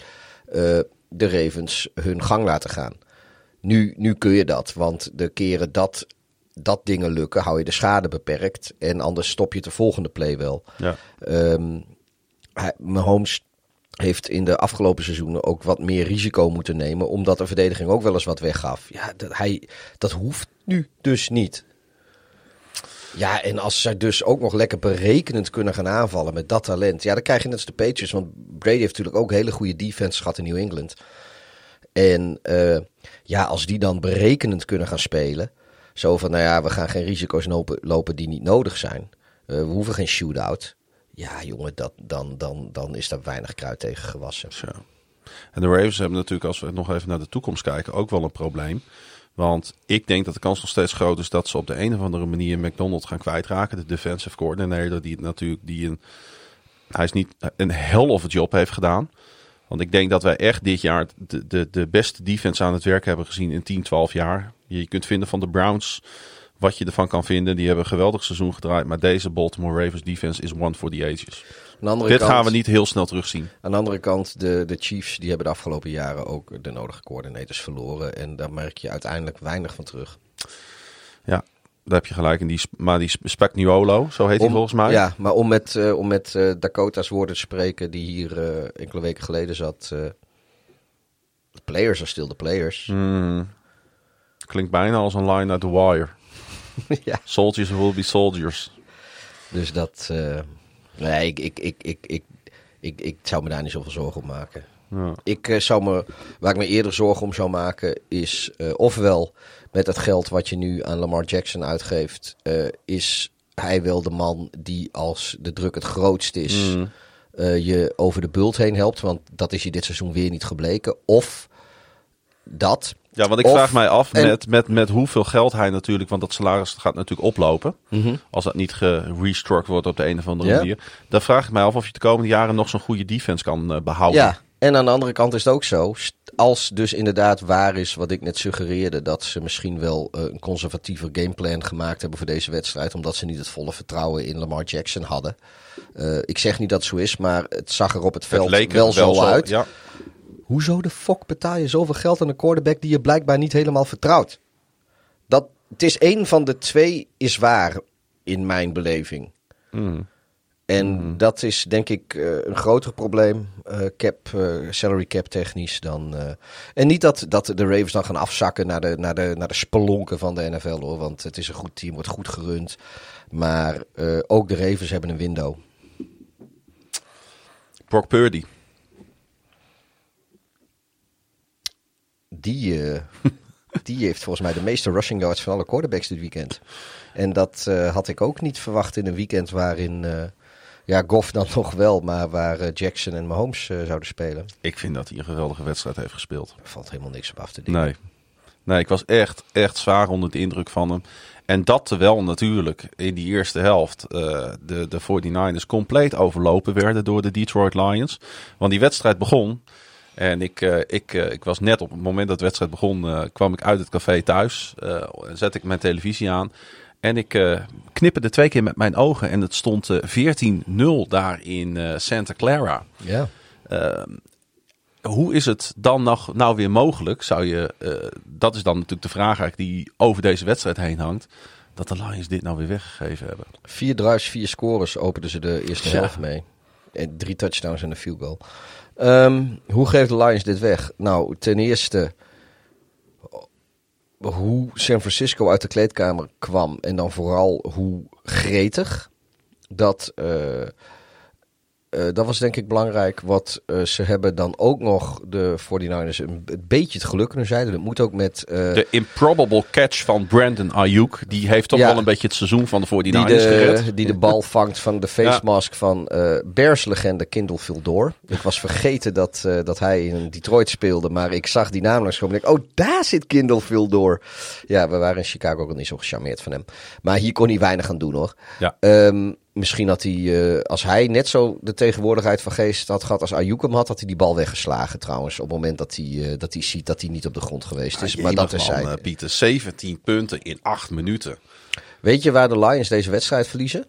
[SPEAKER 5] de Ravens hun gang laten gaan. Nu, nu kun je dat, want de keren dat, dat dingen lukken, hou je de schade beperkt. En anders stop je de volgende play wel.
[SPEAKER 4] Ja.
[SPEAKER 5] Hij- Mahomes heeft in de afgelopen seizoenen ook wat meer risico moeten nemen, omdat de verdediging ook wel eens wat weggaf. Ja, dat, hij, dat hoeft nu dus niet. Ja, en als zij dus ook nog lekker berekenend kunnen gaan aanvallen met dat talent. Ja, dan krijg je net als de Patriots. Want Brady heeft natuurlijk ook hele goede defense gehad in New England. En eh, ja, als die dan berekenend kunnen gaan spelen. Zo van, nou ja, we gaan geen risico's lopen, lopen die niet nodig zijn. Eh, we hoeven geen shootout. Ja, jongen, dat, dan, dan, dan is daar weinig kruid tegen gewassen.
[SPEAKER 4] En de Ravens hebben natuurlijk, als we nog even naar de toekomst kijken, ook wel een probleem. Want ik denk dat de kans nog steeds groot is dat ze op de een of andere manier McDonald gaan kwijtraken. De defensive coordinator, die natuurlijk die een, hij is niet een hell of a job heeft gedaan. Want ik denk dat wij echt dit jaar de, de, de beste defense aan het werk hebben gezien in 10, 12 jaar. Je kunt vinden van de Browns wat je ervan kan vinden. Die hebben een geweldig seizoen gedraaid. Maar deze Baltimore Ravens defense is one for the ages.
[SPEAKER 5] De andere
[SPEAKER 4] Dit
[SPEAKER 5] kant,
[SPEAKER 4] gaan we niet heel snel terugzien.
[SPEAKER 5] Aan de andere kant, de, de Chiefs die hebben de afgelopen jaren ook de nodige coördinators verloren. En daar merk je uiteindelijk weinig van terug.
[SPEAKER 4] Ja, daar heb je gelijk. in. die, maar die Sp- Spagnuolo, zo heet hij volgens mij.
[SPEAKER 5] Ja, maar om met, eh, om met eh, Dakota's woorden te spreken, die hier eh, enkele weken geleden zat. the players are still the players.
[SPEAKER 4] Hmm. Klinkt bijna als een line uit The Wire.
[SPEAKER 5] ja.
[SPEAKER 4] Soldiers will be soldiers.
[SPEAKER 5] Dus dat. Nee, ik, ik, ik, ik, ik, ik, ik zou me daar niet zoveel zorgen om maken.
[SPEAKER 4] Ja.
[SPEAKER 5] Ik eh, zou me, waar ik me eerder zorgen om zou maken, is eh, ofwel met het geld wat je nu aan Lamar Jackson uitgeeft, eh, is hij wel de man die als de druk het grootst is,
[SPEAKER 4] Mm.
[SPEAKER 5] je over de bult heen helpt. Want dat is je dit seizoen weer niet gebleken. Of dat.
[SPEAKER 4] Ja, want ik
[SPEAKER 5] Of-
[SPEAKER 4] vraag mij af
[SPEAKER 5] en-
[SPEAKER 4] met, met, met hoeveel geld hij natuurlijk... Want dat salaris gaat natuurlijk oplopen. Als dat niet gerestructured wordt op de een of andere manier. Dan vraag ik mij af of je de komende jaren nog zo'n goede defense kan eh, behouden.
[SPEAKER 5] Ja, en aan de andere kant is het ook zo. Als dus inderdaad waar is wat ik net suggereerde, dat ze misschien wel eh, een conservatiever gameplan gemaakt hebben voor deze wedstrijd, omdat ze niet het volle vertrouwen in Lamar Jackson hadden. Eh, ik zeg niet dat het zo is, maar het zag er op het
[SPEAKER 4] Het
[SPEAKER 5] veld
[SPEAKER 4] leek er
[SPEAKER 5] wel, zo uit.
[SPEAKER 4] Ja.
[SPEAKER 5] Hoezo de fuck betaal je zoveel geld aan een quarterback die je blijkbaar niet helemaal vertrouwt? Dat, het is één van de twee is waar in mijn beleving.
[SPEAKER 4] Mm.
[SPEAKER 5] En dat is denk ik eh, een groter probleem, eh, cap, eh, salary cap technisch dan. eh, en niet dat, dat de Ravens dan gaan afzakken naar de, naar, de, naar de spelonken van de NFL hoor, want het is een goed team, wordt goed gerund. Maar eh, ook de Ravens hebben een window.
[SPEAKER 4] Brock Purdy.
[SPEAKER 5] Die, eh, die heeft volgens mij de meeste rushing yards van alle quarterbacks dit weekend. En dat eh, had ik ook niet verwacht in een weekend waarin, eh, ja, Goff dan nog wel, maar waar Jackson en Mahomes zouden spelen.
[SPEAKER 4] Ik vind dat hij een geweldige wedstrijd heeft gespeeld.
[SPEAKER 5] Er valt helemaal niks op af te dingen.
[SPEAKER 4] Nee. Nee, ik was echt, echt zwaar onder de indruk van hem. En dat terwijl natuurlijk in die eerste helft de, de 49ers compleet overlopen werden door de Detroit Lions. Want die wedstrijd begon. En ik, eh, ik, eh, ik was net op het moment dat de wedstrijd begon, eh, kwam ik uit het café thuis. en zet ik mijn televisie aan. En ik eh knipperde twee keer met mijn ogen. En het stond eh, 14-0 daar in Santa Clara.
[SPEAKER 5] Ja.
[SPEAKER 4] Hoe is het dan nog, nou weer mogelijk? Zou je, dat is dan natuurlijk de vraag eigenlijk die over deze wedstrijd heen hangt. Dat de Lions dit nou weer weggegeven hebben.
[SPEAKER 5] Vier drives, vier scores openden ze de eerste
[SPEAKER 4] Ja.
[SPEAKER 5] helft mee. En drie touchdowns en een field goal. Ehm, hoe geeft de Lions dit weg? Nou, ten eerste hoe San Francisco uit de kleedkamer kwam. En dan vooral hoe gretig. Dat, eh, eh, dat was denk ik belangrijk. Wat eh, ze hebben dan ook nog de 49ers een, een beetje het geluk kunnen zijn. Dat moet ook met... eh,
[SPEAKER 4] De improbable catch van Brandon Ayuk. Die heeft toch
[SPEAKER 5] Ja.
[SPEAKER 4] wel een beetje het seizoen van de 49ers
[SPEAKER 5] die
[SPEAKER 4] gered.
[SPEAKER 5] de, die de bal vangt van de face mask van Bears-legende Kindle Vildor. Ik was vergeten dat, dat hij in Detroit speelde, maar ik zag die naam langskomen en ik oh, daar zit Kindle Vildor. Ja, we waren in Chicago ook niet zo gecharmeerd van hem. Maar hier kon hij weinig aan doen hoor.
[SPEAKER 4] Ja.
[SPEAKER 5] Ehm, misschien had hij, eh, als hij net zo de tegenwoordigheid van geest had gehad als Ayuk hem had, had hij die bal weggeslagen trouwens. Op het moment dat hij, eh, dat hij ziet dat hij niet op de grond geweest is. maar dat is hij.
[SPEAKER 4] eh, Pieter, 17 punten in 8 minuten.
[SPEAKER 5] Weet je waar de Lions deze wedstrijd verliezen?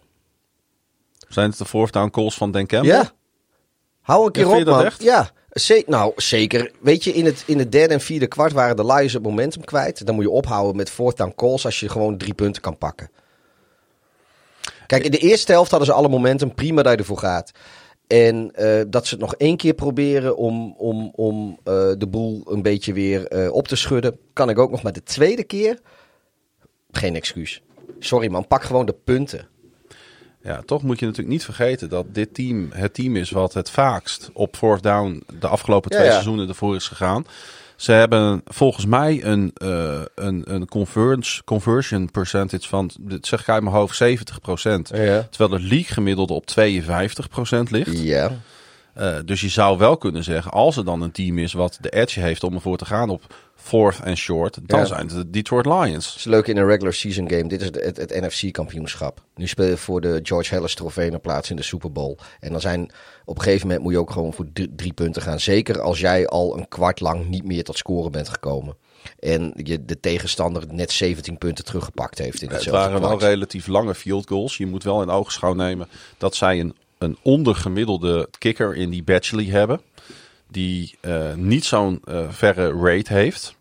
[SPEAKER 4] Zijn het de fourth down calls van Campbell?
[SPEAKER 5] Ja. Hou een keer
[SPEAKER 4] Ja,
[SPEAKER 5] op,
[SPEAKER 4] je dat
[SPEAKER 5] man.
[SPEAKER 4] echt?
[SPEAKER 5] Ja, ze- nou zeker. Weet je, in het, in het derde en vierde kwart waren de Lions het momentum kwijt. Dan moet je ophouden met fourth down calls als je gewoon drie punten kan pakken. Kijk, in de eerste helft hadden ze alle momentum. Prima dat je ervoor gaat. En eh, dat ze het nog één keer proberen om, om, om eh, de boel een beetje weer eh, op te schudden. Kan ik ook nog. Maar de tweede keer, geen excuus. Sorry man, pak gewoon de punten.
[SPEAKER 4] Ja, toch moet je natuurlijk niet vergeten dat dit team het team is wat het vaakst op fourth down de afgelopen
[SPEAKER 5] Ja,
[SPEAKER 4] twee
[SPEAKER 5] ja.
[SPEAKER 4] seizoenen ervoor is gegaan. Ze hebben volgens mij een, eh, een, een conversion percentage van, dit zeg ik uit mijn hoofd, 70%.
[SPEAKER 5] Ja.
[SPEAKER 4] Terwijl het league gemiddelde op 52% ligt.
[SPEAKER 5] Ja.
[SPEAKER 4] Eh, dus je zou wel kunnen zeggen, als er dan een team is wat de edge heeft om ervoor te gaan op fourth en short, dan
[SPEAKER 5] Ja.
[SPEAKER 4] zijn het de Detroit Lions.
[SPEAKER 5] Het is leuk in een regular season game. Dit is het, het, het NFC-kampioenschap. Nu speel je voor de George Harris trofee naar plaats in de Super Bowl. En dan zijn op een gegeven moment moet je ook gewoon voor drie, punten gaan. Zeker als jij al een kwart lang niet meer tot scoren bent gekomen. En je de tegenstander net 17 punten teruggepakt heeft in
[SPEAKER 4] Het waren wel relatief lange field goals. Je moet wel in oogschouw nemen dat zij een een ondergemiddelde kicker in die Batchley hebben. Die uh, niet zo'n uh, verre rate heeft.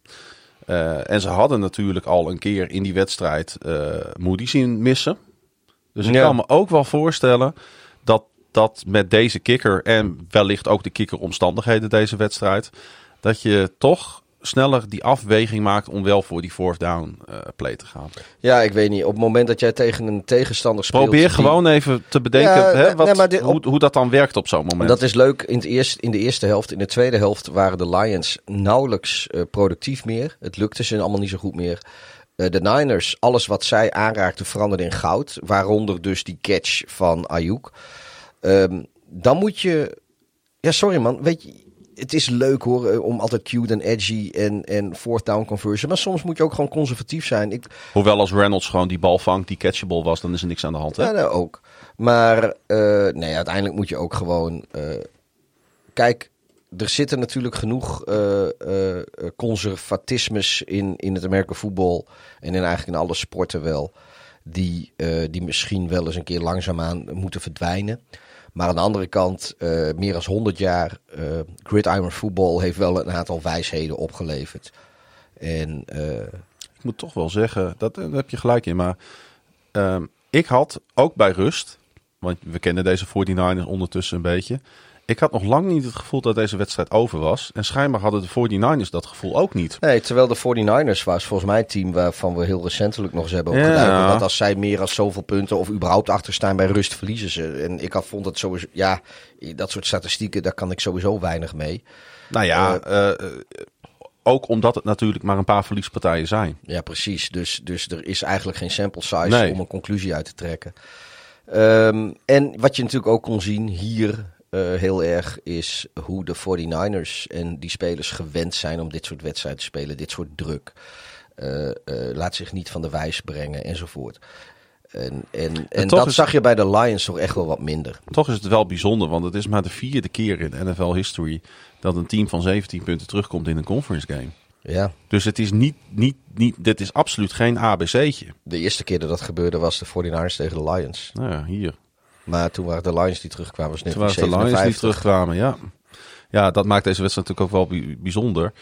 [SPEAKER 4] Uh, en ze hadden natuurlijk al een keer in die wedstrijd Moody zien missen. Dus ik ja. kan me ook wel voorstellen dat dat met deze kicker en wellicht ook de kickeromstandigheden deze wedstrijd, dat je toch sneller die afweging maakt om wel voor die fourth down uh, play te gaan.
[SPEAKER 5] Ja, ik weet niet. Op het moment dat jij tegen een tegenstander speelt...
[SPEAKER 4] Probeer die... gewoon even te bedenken ja, hè, wat, nee, dit, hoe, hoe, dat dan werkt op zo'n moment.
[SPEAKER 5] Dat is leuk. In, het eerst, in de eerste helft, in de tweede helft waren de Lions nauwelijks uh, productief meer. Het lukte ze allemaal niet zo goed meer. Uh, de Niners, alles wat zij aanraakten veranderde in goud. Waaronder dus die catch van Ayuk. Um, dan moet je... Ja, sorry man. Weet je, het is leuk hoor, eh, om altijd cute en edgy en, en fourth down conversion. Maar soms moet je ook gewoon conservatief zijn. Ik...
[SPEAKER 4] Hoewel als Reynolds gewoon die bal vangt, die catchable was, dan is er niks aan de hand. Hè?
[SPEAKER 5] Ja, nou, ook. Maar uh, nee, uiteindelijk moet je ook gewoon... Uh, kijk, er zitten natuurlijk genoeg uh, uh, conservatismes in, in het Amerika voetbal. En in eigenlijk in alle sporten wel. Die, uh, die misschien wel eens een keer langzaamaan moeten verdwijnen. Maar aan de andere kant, uh, meer dan 100 jaar uh, gridiron voetbal heeft wel een aantal wijsheden opgeleverd. En, uh,
[SPEAKER 4] ik moet toch wel zeggen, dat, daar heb je gelijk in. Maar ehm, ik had ook bij rust, want we kennen deze 49ers ondertussen een beetje. Ik had nog lang niet het gevoel dat deze wedstrijd over was. En schijnbaar hadden de 49ers dat gevoel ook niet.
[SPEAKER 5] Nee, terwijl de 49ers was volgens mij het team waarvan we heel recentelijk nog eens hebben opgeduid. Dat als zij meer dan zoveel punten of überhaupt achterstaan bij rust verliezen ze. En ik had vond dat sowieso, ja, dat soort statistieken, daar kan ik sowieso weinig mee.
[SPEAKER 4] Nou ja, uh, uh, ook omdat het natuurlijk maar een paar verliespartijen zijn.
[SPEAKER 5] Ja, precies. Dus, dus er is eigenlijk geen sample size nee. om een conclusie uit te trekken. Um, en wat je natuurlijk ook kon zien hier uh, heel erg is hoe de 49ers en die spelers gewend zijn om dit soort wedstrijden te spelen, dit soort druk. Uh, uh, laat zich niet van de wijs brengen enzovoort. En, en, en dat is, zag je bij de Lions toch echt wel wat minder.
[SPEAKER 4] Toch is het wel bijzonder, want het is maar de vierde keer in NFL history dat een team van 17 punten terugkomt in een conference game.
[SPEAKER 5] Ja.
[SPEAKER 4] Dus het is niet, niet, niet, dit is absoluut geen ABC'tje.
[SPEAKER 5] De eerste keer dat dat gebeurde was de 49ers tegen de Lions.
[SPEAKER 4] Nou ja, hier.
[SPEAKER 5] Maar toen waren de Lions die terugkwamen.
[SPEAKER 4] Toen waren de Lions die terugkwamen, ja. Ja, dat maakt deze wedstrijd natuurlijk ook wel bijzonder.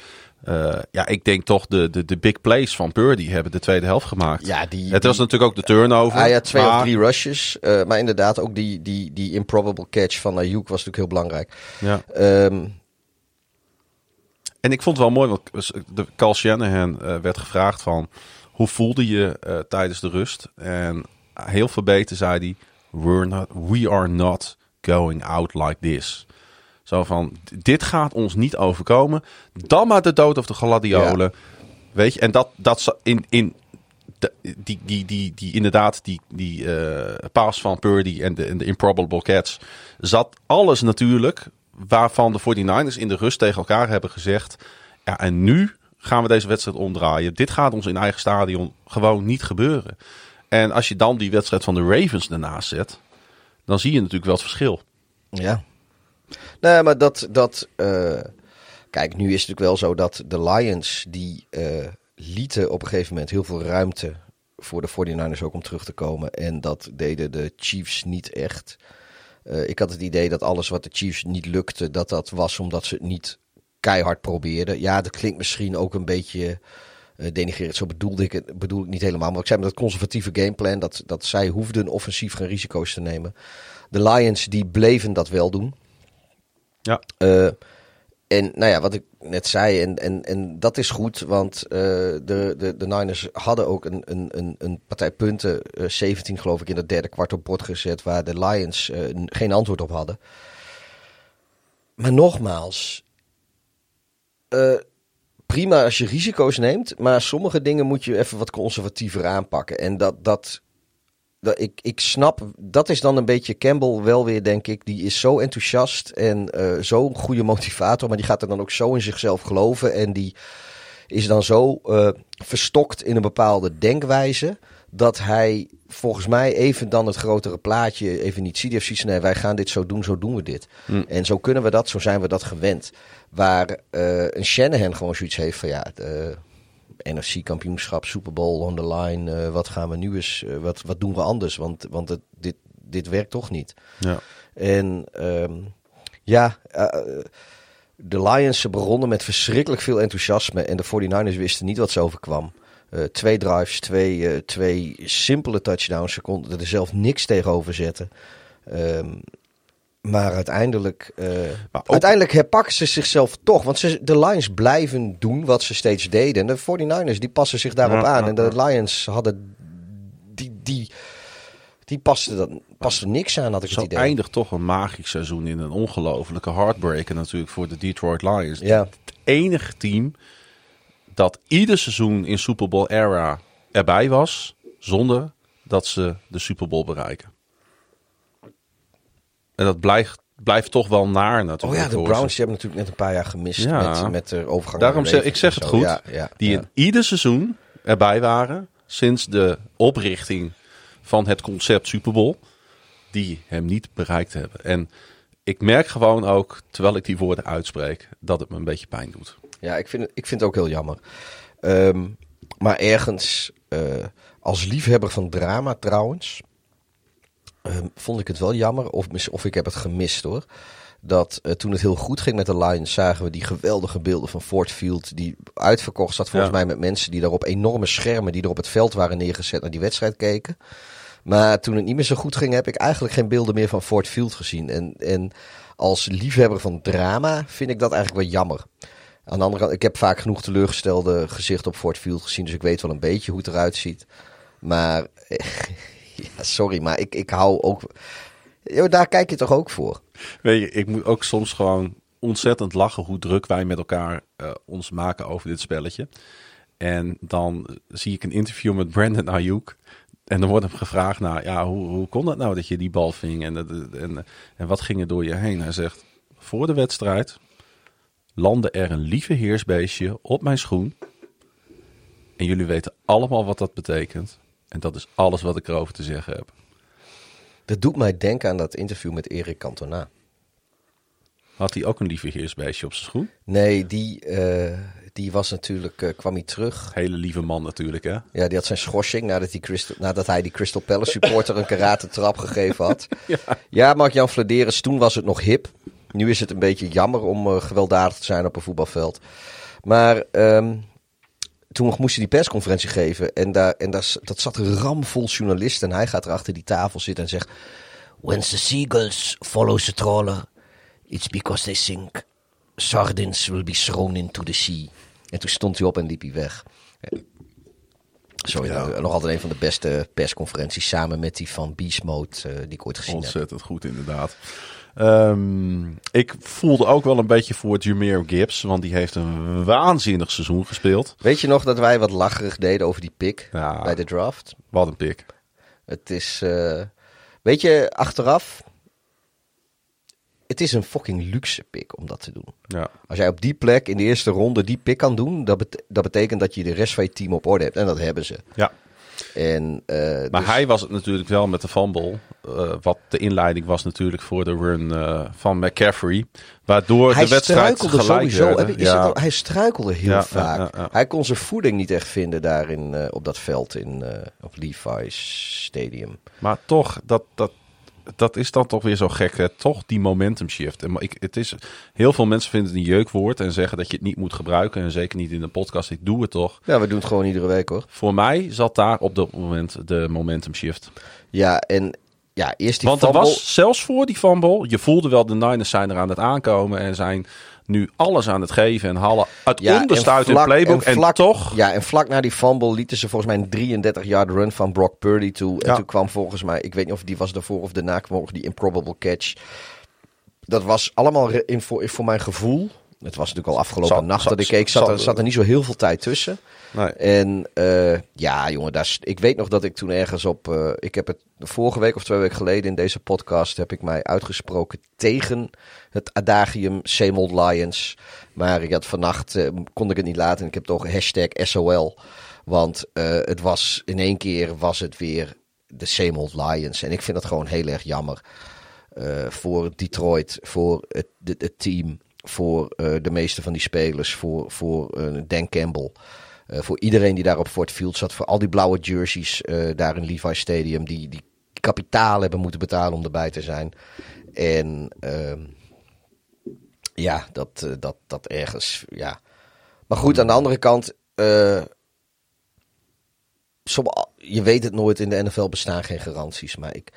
[SPEAKER 4] Uh, ja, ik denk toch de, de, de big plays van Purdy hebben de tweede helft gemaakt.
[SPEAKER 5] Ja, die,
[SPEAKER 4] het was natuurlijk ook de turnover.
[SPEAKER 5] Hij had twee maar... of drie rushes. Uh, maar inderdaad, ook die, die, die improbable catch van Ayuk was natuurlijk heel belangrijk.
[SPEAKER 4] Ja.
[SPEAKER 5] Um,
[SPEAKER 4] en ik vond het wel mooi, want de Carl Shanahan uh, werd gevraagd van... Hoe voelde je tijdens de rust? En heel verbeten zei hij... We're not, we are not going out like this. Zo van, dit gaat ons niet overkomen. Dan maar de dood of de gladiolen. Weet je, en dat, dat in, in die, die, die, die, inderdaad, die, die uh, paas van Purdy en de, en de improbable catch, zat alles natuurlijk waarvan de 49ers in de rust tegen elkaar hebben gezegd. Ja, en nu gaan we deze wedstrijd omdraaien. Dit gaat ons in eigen stadion gewoon niet gebeuren. En als je dan die wedstrijd van de Ravens ernaast zet, dan zie je natuurlijk wel het verschil.
[SPEAKER 5] Ja. Nee, maar dat. dat uh, kijk, nu is het natuurlijk wel zo dat de Lions. die uh, lieten op een gegeven moment heel veel ruimte. voor de 49ers ook om terug te komen. En dat deden de Chiefs niet echt. Uh, ik had het idee dat alles wat de Chiefs niet lukte. dat dat was omdat ze het niet keihard probeerden. Ja, dat klinkt misschien ook een beetje uh, denigrerend. Zo bedoelde ik het bedoel ik niet helemaal. Maar ik zei met dat conservatieve gameplan dat, dat zij hoefden offensief geen risico's te nemen. De Lions die bleven dat wel doen.
[SPEAKER 4] Ja.
[SPEAKER 5] Uh, en nou ja, wat ik net zei, en, en, en dat is goed, want uh, de, de, de Niners hadden ook een, een, een partij punten, uh, 17 geloof ik, in het derde kwart op bord gezet, waar de Lions geen antwoord op hadden. Maar nogmaals, prima als je risico's neemt, maar sommige dingen moet je even wat conservatiever aanpakken. En dat, dat, dat ik, ik snap, dat is dan een beetje Campbell wel weer, denk ik. Die is zo enthousiast en uh, zo'n goede motivator, maar die gaat er dan ook zo in zichzelf geloven. En die is dan zo uh, verstokt in een bepaalde denkwijze. Dat hij volgens mij even dan het grotere plaatje even niet ziet. Heeft zoiets nee, wij gaan dit zo doen, zo doen we dit.
[SPEAKER 4] Mm.
[SPEAKER 5] En zo kunnen we dat, zo zijn we dat gewend. Waar uh, een Shanahan gewoon zoiets heeft van ja, de NFC-kampioenschap, Super Bowl on the line. Uh, wat gaan we nu eens, wat, wat doen we anders? Want, want het, dit, dit werkt toch niet.
[SPEAKER 4] Ja.
[SPEAKER 5] En ehm, ja, eh, de Lions ze begonnen met verschrikkelijk veel enthousiasme. En de 49ers wisten niet wat ze overkwam. Eh, twee drives, twee, eh, twee simpele touchdowns. Ze konden er zelf niks tegenover zetten. Ehm, maar uiteindelijk, eh,
[SPEAKER 4] Maar ook-
[SPEAKER 5] uiteindelijk herpakken ze zichzelf toch. Want ze, de Lions blijven doen wat ze steeds deden. En de 49ers die passen zich daarop
[SPEAKER 4] Ja,
[SPEAKER 5] aan.
[SPEAKER 4] ja,
[SPEAKER 5] en de Lions hadden die, die, die pasten, dat, pasten niks aan, had ik
[SPEAKER 4] Zo
[SPEAKER 5] het idee.
[SPEAKER 4] eindigt toch een magisch seizoen in een ongelofelijke heartbreaker natuurlijk voor de Detroit Lions.
[SPEAKER 5] Ja.
[SPEAKER 4] Het enige team dat ieder seizoen in Super Bowl era erbij was, zonder dat ze de Super Bowl bereiken. En dat blijft, blijft toch wel naar
[SPEAKER 5] Oh
[SPEAKER 4] natuurlijk.
[SPEAKER 5] ja, de. Browns die hebben natuurlijk net een paar jaar gemist
[SPEAKER 4] Ja.
[SPEAKER 5] met, met de overgang.
[SPEAKER 4] Daarom zeg ik zeg het goed.
[SPEAKER 5] Ja, ja,
[SPEAKER 4] die in ieder seizoen erbij waren sinds de oprichting van het concept Super Bowl, die hem niet bereikt hebben. En ik merk gewoon ook, terwijl ik die woorden uitspreek, dat het me een beetje pijn doet.
[SPEAKER 5] Ja, ik vind, het, ik vind het ook heel jammer. Ehm, maar ergens, eh, als liefhebber van drama trouwens, ehm, vond ik het wel jammer, of, of ik heb het gemist hoor. Dat eh, toen het heel goed ging met de Lions, zagen we die geweldige beelden van Ford Field. Die uitverkocht zat volgens
[SPEAKER 4] Ja.
[SPEAKER 5] mij met mensen die daar op enorme schermen die er op het veld waren neergezet naar die wedstrijd keken. Maar toen het niet meer zo goed ging, heb ik eigenlijk geen beelden meer van Ford Field gezien. En, en als liefhebber van drama vind ik dat eigenlijk wel jammer. Aan de andere kant, ik heb vaak genoeg teleurgestelde gezichten op Ford Field gezien, dus ik weet wel een beetje hoe het eruit ziet. Maar, ja, sorry, maar ik, ik hou ook... Daar kijk je toch ook voor?
[SPEAKER 4] Weet je, ik moet ook soms gewoon ontzettend lachen hoe druk wij met elkaar eh, ons maken over dit spelletje. En dan zie ik een interview met Brandon Ayuk. En dan wordt hem gevraagd, nou ja, hoe, hoe kon dat nou dat je die bal ving? En, en, en wat ging er door je heen? Hij zegt, voor de wedstrijd landde er een lieve heersbeestje op mijn schoen. En jullie weten allemaal wat dat betekent. En dat is alles wat ik erover te zeggen heb.
[SPEAKER 5] Dat doet mij denken aan dat interview met Erik Cantona.
[SPEAKER 4] Had hij ook een lieve heersbeestje op zijn schoen?
[SPEAKER 5] Nee, die, eh, die was natuurlijk, eh, kwam hij terug.
[SPEAKER 4] Hele lieve man natuurlijk, hè?
[SPEAKER 5] Ja, die had zijn schorsing nadat, die Crystal, nadat hij die Crystal Palace supporter een karate trap gegeven had. Ja, Mark-Jan Vladeris, toen was het nog hip. Nu is het een beetje jammer om eh, gewelddadig te zijn op een voetbalveld. Maar ehm, toen moest hij die persconferentie geven. En, daar, en daar, dat zat ramvol journalisten. En hij gaat er achter die tafel zitten en zegt... When the seagulls follow the trawler, it's because they think sardines will be thrown into the sea. En toen stond hij op en liep hij weg. Sorry, nou, nog altijd een van de beste persconferenties samen met die van Beast Mode eh, die ik ooit gezien heb.
[SPEAKER 4] Ontzettend goed, inderdaad. Ehm, ik voelde ook wel een beetje voor Jameer Gibbs, want die heeft een waanzinnig seizoen gespeeld.
[SPEAKER 5] Weet je nog dat wij wat lacherig deden over die pick
[SPEAKER 4] Ja.
[SPEAKER 5] bij de draft?
[SPEAKER 4] Wat een pik.
[SPEAKER 5] Het is, eh, weet je, achteraf, het is een fucking luxe pick om dat te doen.
[SPEAKER 4] Ja.
[SPEAKER 5] Als jij op die plek in de eerste ronde die pick kan doen, dat, bet- dat betekent dat je de rest van je team op orde hebt. En dat hebben ze.
[SPEAKER 4] ja.
[SPEAKER 5] En, eh,
[SPEAKER 4] Maar
[SPEAKER 5] dus-
[SPEAKER 4] hij was het natuurlijk wel met de fumble. eh, wat de inleiding was natuurlijk voor de run eh, van McCaffrey. Waardoor
[SPEAKER 5] hij
[SPEAKER 4] de wedstrijd
[SPEAKER 5] struikelde
[SPEAKER 4] gelijk
[SPEAKER 5] sowieso.
[SPEAKER 4] werd,
[SPEAKER 5] Is
[SPEAKER 4] Ja.
[SPEAKER 5] het al- hij struikelde heel
[SPEAKER 4] Ja,
[SPEAKER 5] vaak.
[SPEAKER 4] ja.
[SPEAKER 5] Hij kon zijn voeding niet echt vinden daar in, eh, op dat veld in, op Levi's Stadium.
[SPEAKER 4] Maar toch, dat, dat, dat is dan toch weer zo gek. Hè? Toch die momentum shift. En ik, het is, heel veel mensen vinden het een jeukwoord en zeggen dat je het niet moet gebruiken. En zeker niet in een podcast. Ik doe het toch.
[SPEAKER 5] Ja, we doen het gewoon iedere week hoor.
[SPEAKER 4] Voor mij zat daar op dat moment de momentum shift.
[SPEAKER 5] Ja, en ja, eerst die
[SPEAKER 4] Want er
[SPEAKER 5] fumble.
[SPEAKER 4] was zelfs voor die fumble, je voelde wel de Niners zijn er aan het aankomen en zijn nu alles aan het geven en halen het
[SPEAKER 5] Ja,
[SPEAKER 4] onderste uit hun playbook. En,
[SPEAKER 5] vlak-
[SPEAKER 4] toch,
[SPEAKER 5] Ja, en vlak na die fumble lieten ze volgens mij een 33-yard run van Brock Purdy toe. En
[SPEAKER 4] Ja.
[SPEAKER 5] toen kwam volgens mij, ik weet niet of die was daarvoor of daarna, kwam die improbable catch. Dat was allemaal in, voor, voor mijn gevoel. Het was natuurlijk al afgelopen nacht dat ik keek, zat, er,
[SPEAKER 4] zat-
[SPEAKER 5] er niet zo heel veel tijd tussen.
[SPEAKER 4] nee,
[SPEAKER 5] En eh, ja, jongen, daar ik weet nog dat ik toen ergens op. eh, ik heb het vorige week of twee weken geleden in deze podcast. heb ik mij uitgesproken tegen het adagium Same Old Lions. Maar ik had vannacht. eh, kon ik het niet laten. En ik heb toch hashtag SOL. Want het was in één keer was het weer de Same Old Lions. En ik vind dat gewoon heel erg jammer. voor Detroit, voor het, het, het team, voor eh, de meeste van die spelers, voor, voor eh, Dan Campbell. Eh, voor iedereen die daar op Fort Field zat, voor al die blauwe jerseys daar in Levi Stadium, die, die kapitaal hebben moeten betalen om erbij te zijn. En ehm, ja, dat, dat, dat ergens, ja. Maar goed, aan de andere kant, som- je weet het nooit, in de NFL bestaan geen garanties. Maar ik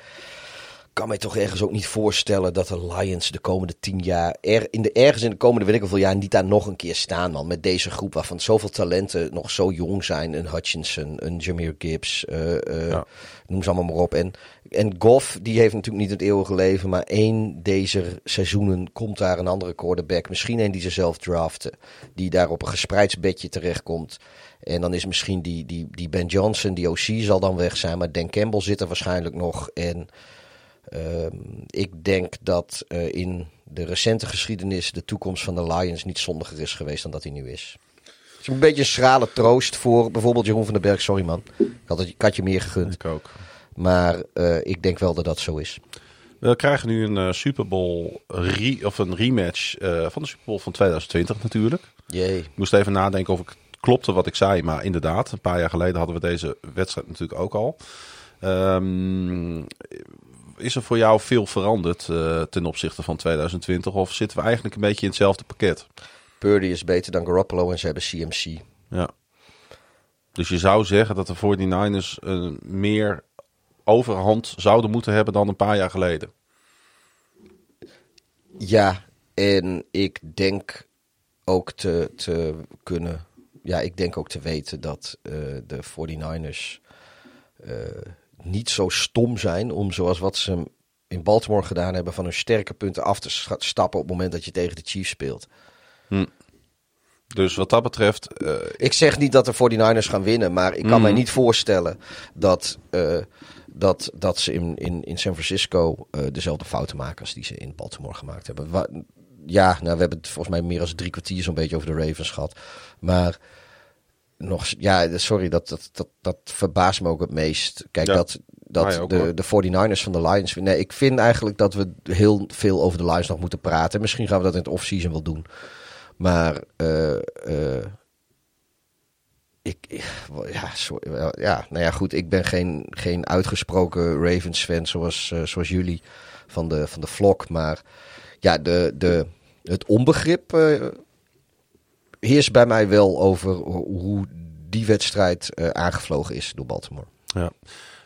[SPEAKER 5] kan mij toch ergens ook niet voorstellen dat de Lions de komende tien jaar, er, in de, ergens in de komende weet ik hoeveel jaar, niet daar nog een keer staan, man. Met deze groep waarvan zoveel talenten nog zo jong zijn. Een Hutchinson, een Jameer Gibbs, eh, eh,
[SPEAKER 4] Ja.
[SPEAKER 5] noem ze allemaal maar op. En, en Goff, die heeft natuurlijk niet het eeuwige leven, maar één deze seizoenen komt daar een andere quarterback. Misschien een die ze zelf draften, die daar op een gespreidsbedje terechtkomt. En dan is misschien die, die, die Ben Johnson, die OC zal dan weg zijn, maar Dan Campbell zit er waarschijnlijk nog. En ik denk dat eh, in de recente geschiedenis de toekomst van de Lions niet zondiger is geweest dan dat hij nu is. Het is een beetje een schrale troost voor bijvoorbeeld Jeroen van den Berg. Sorry man, ik had, het, ik had je meer gegund.
[SPEAKER 4] Ik ook.
[SPEAKER 5] Maar eh, ik denk wel dat dat zo is.
[SPEAKER 4] We krijgen nu een eh, Super Bowl re of een rematch van de Super Bowl van 2020 natuurlijk.
[SPEAKER 5] Jee.
[SPEAKER 4] Ik moest even nadenken of ik klopte wat ik zei, maar inderdaad, een paar jaar geleden hadden we deze wedstrijd natuurlijk ook al. Ehm, is er voor jou veel veranderd eh, ten opzichte van 2020 of zitten we eigenlijk een beetje in hetzelfde pakket?
[SPEAKER 5] Purdy is beter dan Garoppolo en ze hebben CMC.
[SPEAKER 4] Ja. Dus je zou zeggen dat de 49ers eh, meer overhand zouden moeten hebben dan een paar jaar geleden.
[SPEAKER 5] Ja, en ik denk ook te, te kunnen. Ja, ik denk ook te weten dat eh, de 49ers eh, niet zo stom zijn om zoals wat ze in Baltimore gedaan hebben van hun sterke punten af te stappen op het moment dat je tegen de Chiefs speelt.
[SPEAKER 4] Dus wat dat betreft, eh,
[SPEAKER 5] Ik zeg niet dat de 49ers gaan winnen, maar ik kan mij niet voorstellen dat, eh, dat, dat ze in, in, in San Francisco eh, dezelfde fouten maken als die ze in Baltimore gemaakt hebben. Wa- ja, nou, we hebben het volgens mij meer dan drie kwartier zo'n beetje over de Ravens gehad. Maar nog, ja, sorry, dat, dat, dat, dat verbaast me ook het meest. Kijk,
[SPEAKER 4] Ja,
[SPEAKER 5] dat, dat de, de 49ers van de Lions... Nee, ik vind eigenlijk dat we heel veel over de Lions nog moeten praten. Misschien gaan we dat in het offseason wel doen. Maar eh, eh, ik, ja, sorry, ja, nou ja, goed. Ik ben geen, geen uitgesproken Ravens-fan zoals, eh, zoals jullie van de, van de vlog. Maar ja, de, de, het onbegrip heerst bij mij wel over ho- hoe die wedstrijd eh, aangevlogen is door Baltimore.
[SPEAKER 4] Ja.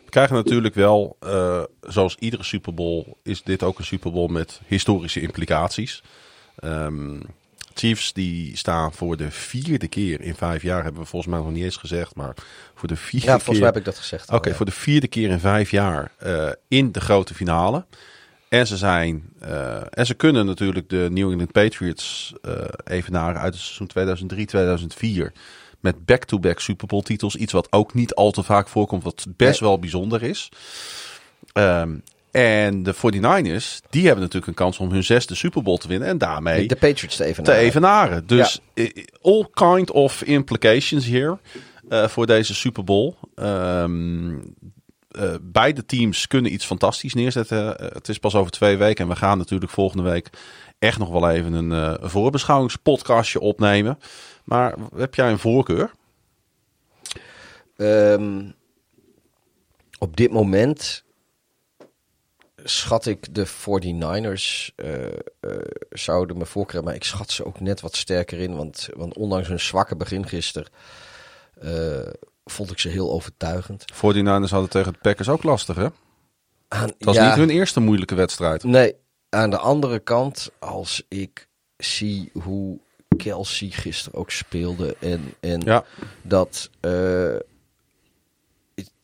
[SPEAKER 4] We krijgen natuurlijk wel, eh, zoals iedere Super Bowl, is dit ook een Super Bowl met historische implicaties. Ehm, Chiefs die staan voor de vierde keer in vijf jaar, hebben we volgens mij nog niet eens gezegd, maar voor de vierde
[SPEAKER 5] Ja, volgens
[SPEAKER 4] keer.
[SPEAKER 5] mij heb ik dat gezegd.
[SPEAKER 4] Oké,
[SPEAKER 5] ja.
[SPEAKER 4] voor de vierde keer in vijf jaar eh, in de grote finale. En ze zijn, eh, en ze kunnen natuurlijk de New England Patriots eh evenaren uit het seizoen 2003, 2004. Met back-to-back Super Bowl titels. Iets wat ook niet al te vaak voorkomt, wat best wel bijzonder is. Ehm, en de 49ers, die hebben natuurlijk een kans om hun zesde Super Bowl te winnen. En daarmee
[SPEAKER 5] De Patriots te even.
[SPEAKER 4] te evenaren. Dus eh, all kind of implications hier voor deze Super Bowl. Ehm, eh, beide teams kunnen iets fantastisch neerzetten. Eh, het is pas over twee weken en we gaan natuurlijk volgende week echt nog wel even een eh, voorbeschouwingspodcastje opnemen. Maar heb jij een voorkeur?
[SPEAKER 5] Ehm, op dit moment schat ik de 49ers eh, eh, zouden me voorkeur, maar ik schat ze ook net wat sterker in. Want, want ondanks hun zwakke begin gisteren vond ik ze heel overtuigend.
[SPEAKER 4] 49ers hadden tegen de Packers ook lastig, hè?
[SPEAKER 5] Aan,
[SPEAKER 4] Het was
[SPEAKER 5] ja,
[SPEAKER 4] niet hun eerste moeilijke wedstrijd.
[SPEAKER 5] Nee, aan de andere kant, als ik zie hoe Kelsey gisteren ook speelde en, en
[SPEAKER 4] Ja,
[SPEAKER 5] dat. eh,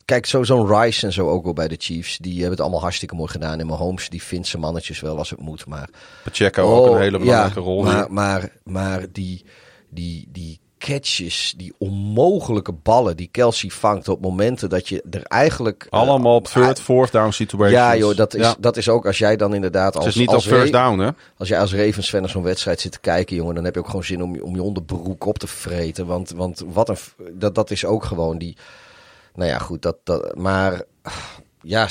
[SPEAKER 5] kijk, zo- zo'n Rice en zo ook wel bij de Chiefs. Die hebben het allemaal hartstikke mooi gedaan. En Mahomes, die vindt zijn mannetjes wel als het moet. Maar,
[SPEAKER 4] Pacheco ook
[SPEAKER 5] Oh,
[SPEAKER 4] een hele belangrijke
[SPEAKER 5] ja,
[SPEAKER 4] rol.
[SPEAKER 5] Maar, maar, maar die, die, die catches, die onmogelijke ballen die Kelsey vangt op momenten dat je er eigenlijk... eh,
[SPEAKER 4] Allemaal op third, fourth down situations.
[SPEAKER 5] ja, joh, dat is,
[SPEAKER 4] Ja.
[SPEAKER 5] dat is ook als jij dan inderdaad als,
[SPEAKER 4] Het is niet
[SPEAKER 5] als
[SPEAKER 4] op first down, hè?
[SPEAKER 5] als jij als Ravens fan naar zo'n wedstrijd zit te kijken, jongen, dan heb je ook gewoon zin om, je- om je onderbroek op te vreten. Want, want wat een, dat, dat is ook gewoon die. Nou ja, goed, dat, dat maar ja,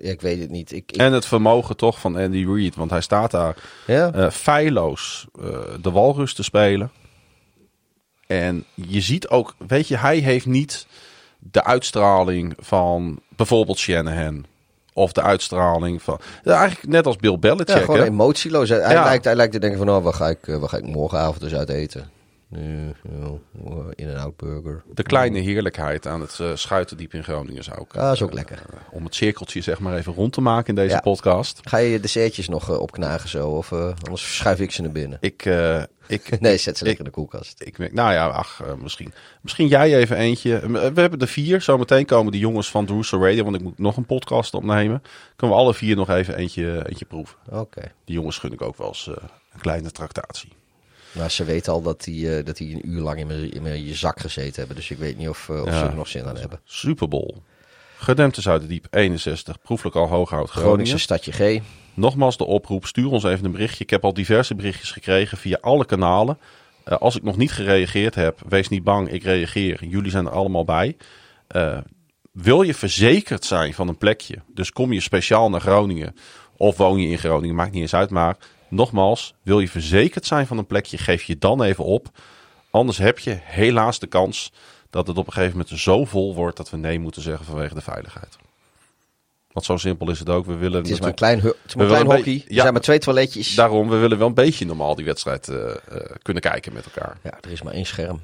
[SPEAKER 5] ik weet het niet. Ik, ik-
[SPEAKER 4] En het vermogen toch van Andy Reid. Want hij staat daar
[SPEAKER 5] ja?
[SPEAKER 4] eh feilloos eh, de walrus te spelen. En je ziet ook, weet je, hij heeft niet de uitstraling van bijvoorbeeld Shanahan. Of de uitstraling van... Ja, eigenlijk net als Bill Belichick.
[SPEAKER 5] Ja, gewoon
[SPEAKER 4] hè?
[SPEAKER 5] emotieloos. Hij,
[SPEAKER 4] Ja.
[SPEAKER 5] lijkt, hij lijkt te denken van, oh, wat ga ik, eh, wat ga ik morgenavond dus uit eten? Nu, in een out burger.
[SPEAKER 4] De kleine heerlijkheid aan het schuitendiep in Groningen zou ik...
[SPEAKER 5] Ah, is ook lekker.
[SPEAKER 4] eh, om het cirkeltje zeg maar even rond te maken in deze
[SPEAKER 5] Ja.
[SPEAKER 4] podcast.
[SPEAKER 5] Ga je je dessertjes nog eh, opknagen zo? Of anders schuif ik ze naar binnen?
[SPEAKER 4] Ik, ik,
[SPEAKER 5] Nee, zet ze lekker in de koelkast.
[SPEAKER 4] Ik, nou ja, ach, misschien. Misschien jij even eentje. We hebben er vier. Zometeen komen die jongens van Drooster Radio, want ik moet nog een podcast opnemen. Kunnen we alle vier nog even eentje, eentje proeven.
[SPEAKER 5] Oké.
[SPEAKER 4] Die jongens gun ik ook wel eens een kleine tractatie.
[SPEAKER 5] Maar ze weten al dat die, eh, dat die een uur lang in mijn, in mijn je zak gezeten hebben. Dus ik weet niet of, eh, of
[SPEAKER 4] Ja.
[SPEAKER 5] ze er nog zin aan hebben.
[SPEAKER 4] Super Bowl. Gedempte Zuiderdiep 61. Proeflijk al Hooghout Groningen.
[SPEAKER 5] Groningse stadje G.
[SPEAKER 4] Nogmaals de oproep. Stuur ons even een berichtje. Ik heb al diverse berichtjes gekregen via alle kanalen. Eh, als ik nog niet gereageerd heb, wees niet bang. Ik reageer. Jullie zijn er allemaal bij. Wil je verzekerd zijn van een plekje? Dus kom je speciaal naar Groningen of woon je in Groningen, maakt niet eens uit. Maar nogmaals, wil je verzekerd zijn van een plekje, geef je dan even op. Anders heb je helaas de kans dat het op een gegeven moment zo vol wordt dat we nee moeten zeggen vanwege de veiligheid. Want zo simpel is het ook. We willen
[SPEAKER 5] Het is maar een klein, het is maar een klein hockey.
[SPEAKER 4] beetje-
[SPEAKER 5] Er
[SPEAKER 4] ja.
[SPEAKER 5] zijn maar twee toiletjes.
[SPEAKER 4] Daarom, we willen wel een beetje normaal die wedstrijd eh, eh, kunnen kijken met elkaar.
[SPEAKER 5] Ja, er is maar één scherm.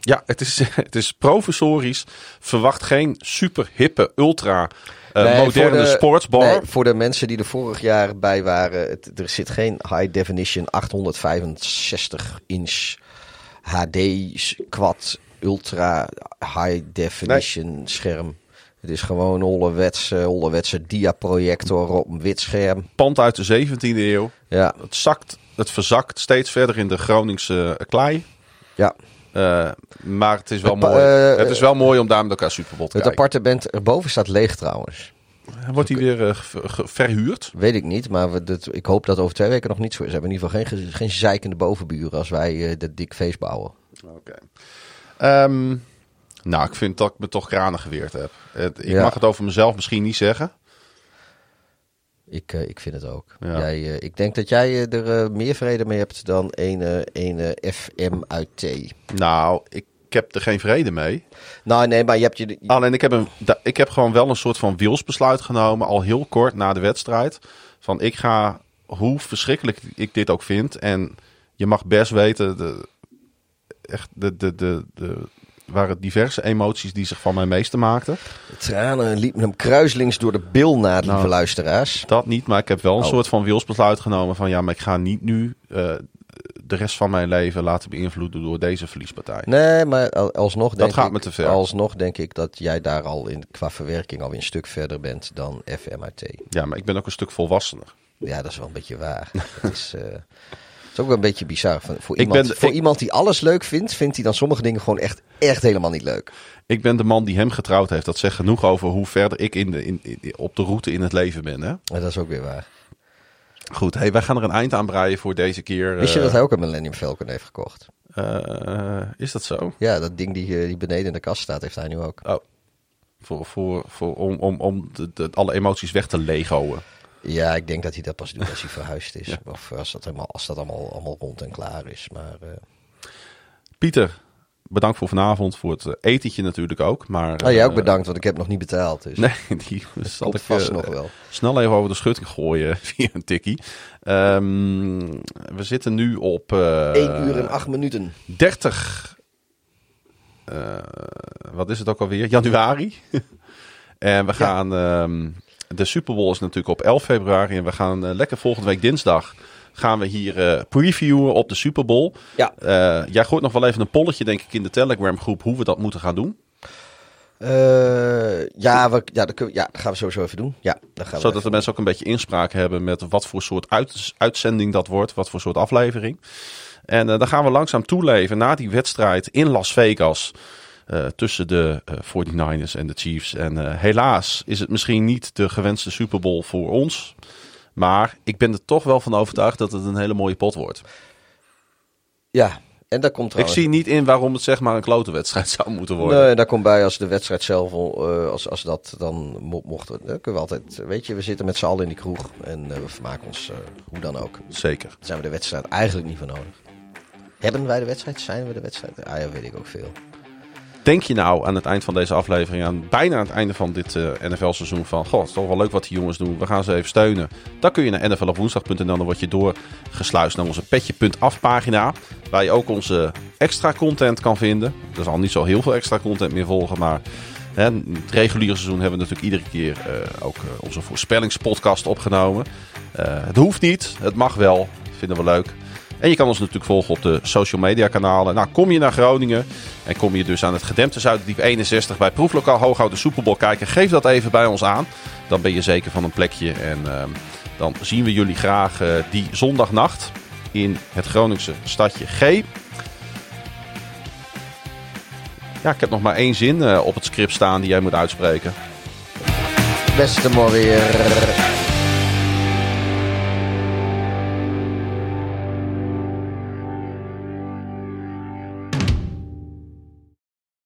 [SPEAKER 4] Ja, het is, het is professorisch. Verwacht geen super hippe, ultra
[SPEAKER 5] Nee,
[SPEAKER 4] moderne
[SPEAKER 5] voor de-
[SPEAKER 4] sportsbar.
[SPEAKER 5] Nee, voor de mensen die er vorig jaar bij waren. Het, er zit geen high definition 865 inch HD quad ultra high definition scherm. Het is gewoon een ouderwetse, ouderwetse diaprojector op een wit scherm.
[SPEAKER 4] Pand uit de 17e eeuw.
[SPEAKER 5] Ja,
[SPEAKER 4] Het zakt, het verzakt steeds verder in de Groningse eh, klei.
[SPEAKER 5] ja.
[SPEAKER 4] Eh, maar het is wel
[SPEAKER 5] Het
[SPEAKER 4] mooi.
[SPEAKER 5] eh,
[SPEAKER 4] het is wel mooi om daar met elkaar Superbot te
[SPEAKER 5] Het
[SPEAKER 4] kijken.
[SPEAKER 5] appartement erboven staat leeg trouwens.
[SPEAKER 4] Wordt hij weer eh, verhuurd?
[SPEAKER 5] Weet ik niet, maar we, dat, ik hoop dat over twee weken nog niet zo is. We hebben in ieder geval geen, ge- geen zeikende bovenburen als wij eh dat dik feest bouwen.
[SPEAKER 4] Oké. Ehm, nou, ik vind dat ik me toch kranig geweerd heb. Het- ik
[SPEAKER 5] Ja.
[SPEAKER 4] mag het over mezelf misschien niet zeggen.
[SPEAKER 5] Ik, eh, ik vind het ook.
[SPEAKER 4] Ja.
[SPEAKER 5] Jij, eh, ik denk dat jij eh, er meer vrede mee hebt dan een, een FM uit T.
[SPEAKER 4] Nou, ik heb er geen vrede mee.
[SPEAKER 5] Nou nee, maar je hebt je...
[SPEAKER 4] Alleen ik heb, een, ik heb gewoon wel een soort van wilsbesluit genomen, al heel kort na de wedstrijd. Van ik ga, hoe verschrikkelijk ik dit ook vind. En je mag best weten, de, echt de, de, de, de, waren diverse emoties die zich van mij meester maakten.
[SPEAKER 5] Tranen liepen hem kruislings door de bil na, lieve
[SPEAKER 4] Nou.
[SPEAKER 5] luisteraars.
[SPEAKER 4] Dat niet, maar ik heb wel een
[SPEAKER 5] Oh.
[SPEAKER 4] soort van wilsbesluit genomen van ja, maar ik ga niet nu eh, de rest van mijn leven laten beïnvloeden door deze verliespartij.
[SPEAKER 5] Nee, maar al- alsnog denk,
[SPEAKER 4] gaat
[SPEAKER 5] ik,
[SPEAKER 4] me te ver.
[SPEAKER 5] alsnog denk ik dat jij daar al in, qua verwerking al een stuk verder bent dan FM uit T.
[SPEAKER 4] Ja, maar ik ben ook een stuk volwassener.
[SPEAKER 5] Ja, dat is wel een beetje waar. Het is, eh, is ook wel een beetje bizar. Van- Voor, iemand,
[SPEAKER 4] ben
[SPEAKER 5] voor
[SPEAKER 4] ik-
[SPEAKER 5] iemand die alles leuk vindt, vindt hij dan sommige dingen gewoon echt, echt helemaal niet leuk.
[SPEAKER 4] Ik ben de man die hem getrouwd heeft. Dat zegt genoeg over hoe verder ik in de, in, in- op de route in het leven ben. Hè?
[SPEAKER 5] Maar dat is ook weer waar.
[SPEAKER 4] Goed, hey, wij gaan er een eind aan breien voor deze keer.
[SPEAKER 5] Wist je
[SPEAKER 4] eh,
[SPEAKER 5] dat hij ook een Millennium Falcon heeft gekocht?
[SPEAKER 4] eh, is dat zo?
[SPEAKER 5] Ja, dat ding die, eh, die beneden in de kast staat, heeft hij nu ook.
[SPEAKER 4] Oh. Voor, voor, voor, om om, om de, de- alle emoties weg te legoen.
[SPEAKER 5] Ja, ik denk dat hij dat pas doet als hij verhuisd is. Of als dat, helemaal, als dat allemaal, allemaal rond en klaar is. Maar eh,
[SPEAKER 4] Pieter, bedankt voor vanavond. Voor het eh, etentje natuurlijk ook. Maar,
[SPEAKER 5] oh, jij ook
[SPEAKER 4] eh,
[SPEAKER 5] bedankt, want ik heb nog niet betaald. Dus
[SPEAKER 4] Nee, die zal ik
[SPEAKER 5] vast nog wel.
[SPEAKER 4] snel even over de schutting gooien via een tikkie. Ehm, we zitten nu op... eh
[SPEAKER 5] 1 uur en 8 minuten.
[SPEAKER 4] 30. eh, wat is het ook alweer? Januari. en we gaan. ehm, de Super Bowl is natuurlijk op 11 februari. En we gaan eh, lekker volgende week dinsdag. Gaan we hier eh, previewen op de Super Bowl.
[SPEAKER 5] Ja.
[SPEAKER 4] Eh, jij gooit nog wel even een polletje, denk ik, in de Telegram groep. Hoe we dat moeten gaan doen.
[SPEAKER 5] Ja, we, ja, dat we- ja, dat gaan we sowieso even doen. Ja, dat gaan we
[SPEAKER 4] Zodat de mensen ook een beetje inspraak hebben met wat voor soort uit- uitzending dat wordt. Wat voor soort aflevering. En dan gaan we langzaam toeleven na die wedstrijd in Las Vegas. Eh, tussen de eh 49ers en de Chiefs. En eh, helaas is het misschien niet de gewenste Super Bowl voor ons. Maar ik ben er toch wel van overtuigd dat het een hele mooie pot wordt.
[SPEAKER 5] Ja, en daar komt
[SPEAKER 4] Ik
[SPEAKER 5] trouwens...
[SPEAKER 4] zie niet in waarom het zeg maar een klote wedstrijd zou moeten worden.
[SPEAKER 5] Nee, daar komt bij als de wedstrijd zelf, als, als dat dan mo mocht, dan kunnen we altijd, weet je, we zitten met z'n allen in die kroeg en we vermaken ons hoe dan ook.
[SPEAKER 4] Zeker.
[SPEAKER 5] Daar zijn we de wedstrijd eigenlijk niet voor nodig. Hebben wij de wedstrijd? Zijn we de wedstrijd? Ah ja, weet ik ook veel.
[SPEAKER 4] Denk je nou aan het eind van deze aflevering, aan bijna aan het einde van dit eh, NFL-seizoen, van goh, het is toch wel leuk wat die jongens doen, we gaan ze even steunen. Dan kun je naar nflopwoensdag.nl, dan word je doorgesluist naar onze petje.af pagina, waar je ook onze extra content kan vinden. Er zal niet zo heel veel extra content meer volgen, maar hè, het reguliere seizoen hebben we natuurlijk iedere keer eh, ook eh, onze voorspellingspodcast opgenomen. Het hoeft niet, het mag wel, vinden we leuk. En je kan ons natuurlijk volgen op de social media kanalen. Nou, kom je naar Groningen en kom je dus aan het gedempte Zuiderdiep 61 bij Proeflokaal Hooghout de Superbowl kijken. Geef dat even bij ons aan. Dan ben je zeker van een plekje. En ehm, dan zien we jullie graag eh, die zondagnacht in het Groningse stadje G. Ja, ik heb nog maar één zin eh, op het script staan die jij moet uitspreken.
[SPEAKER 5] Beste Morier.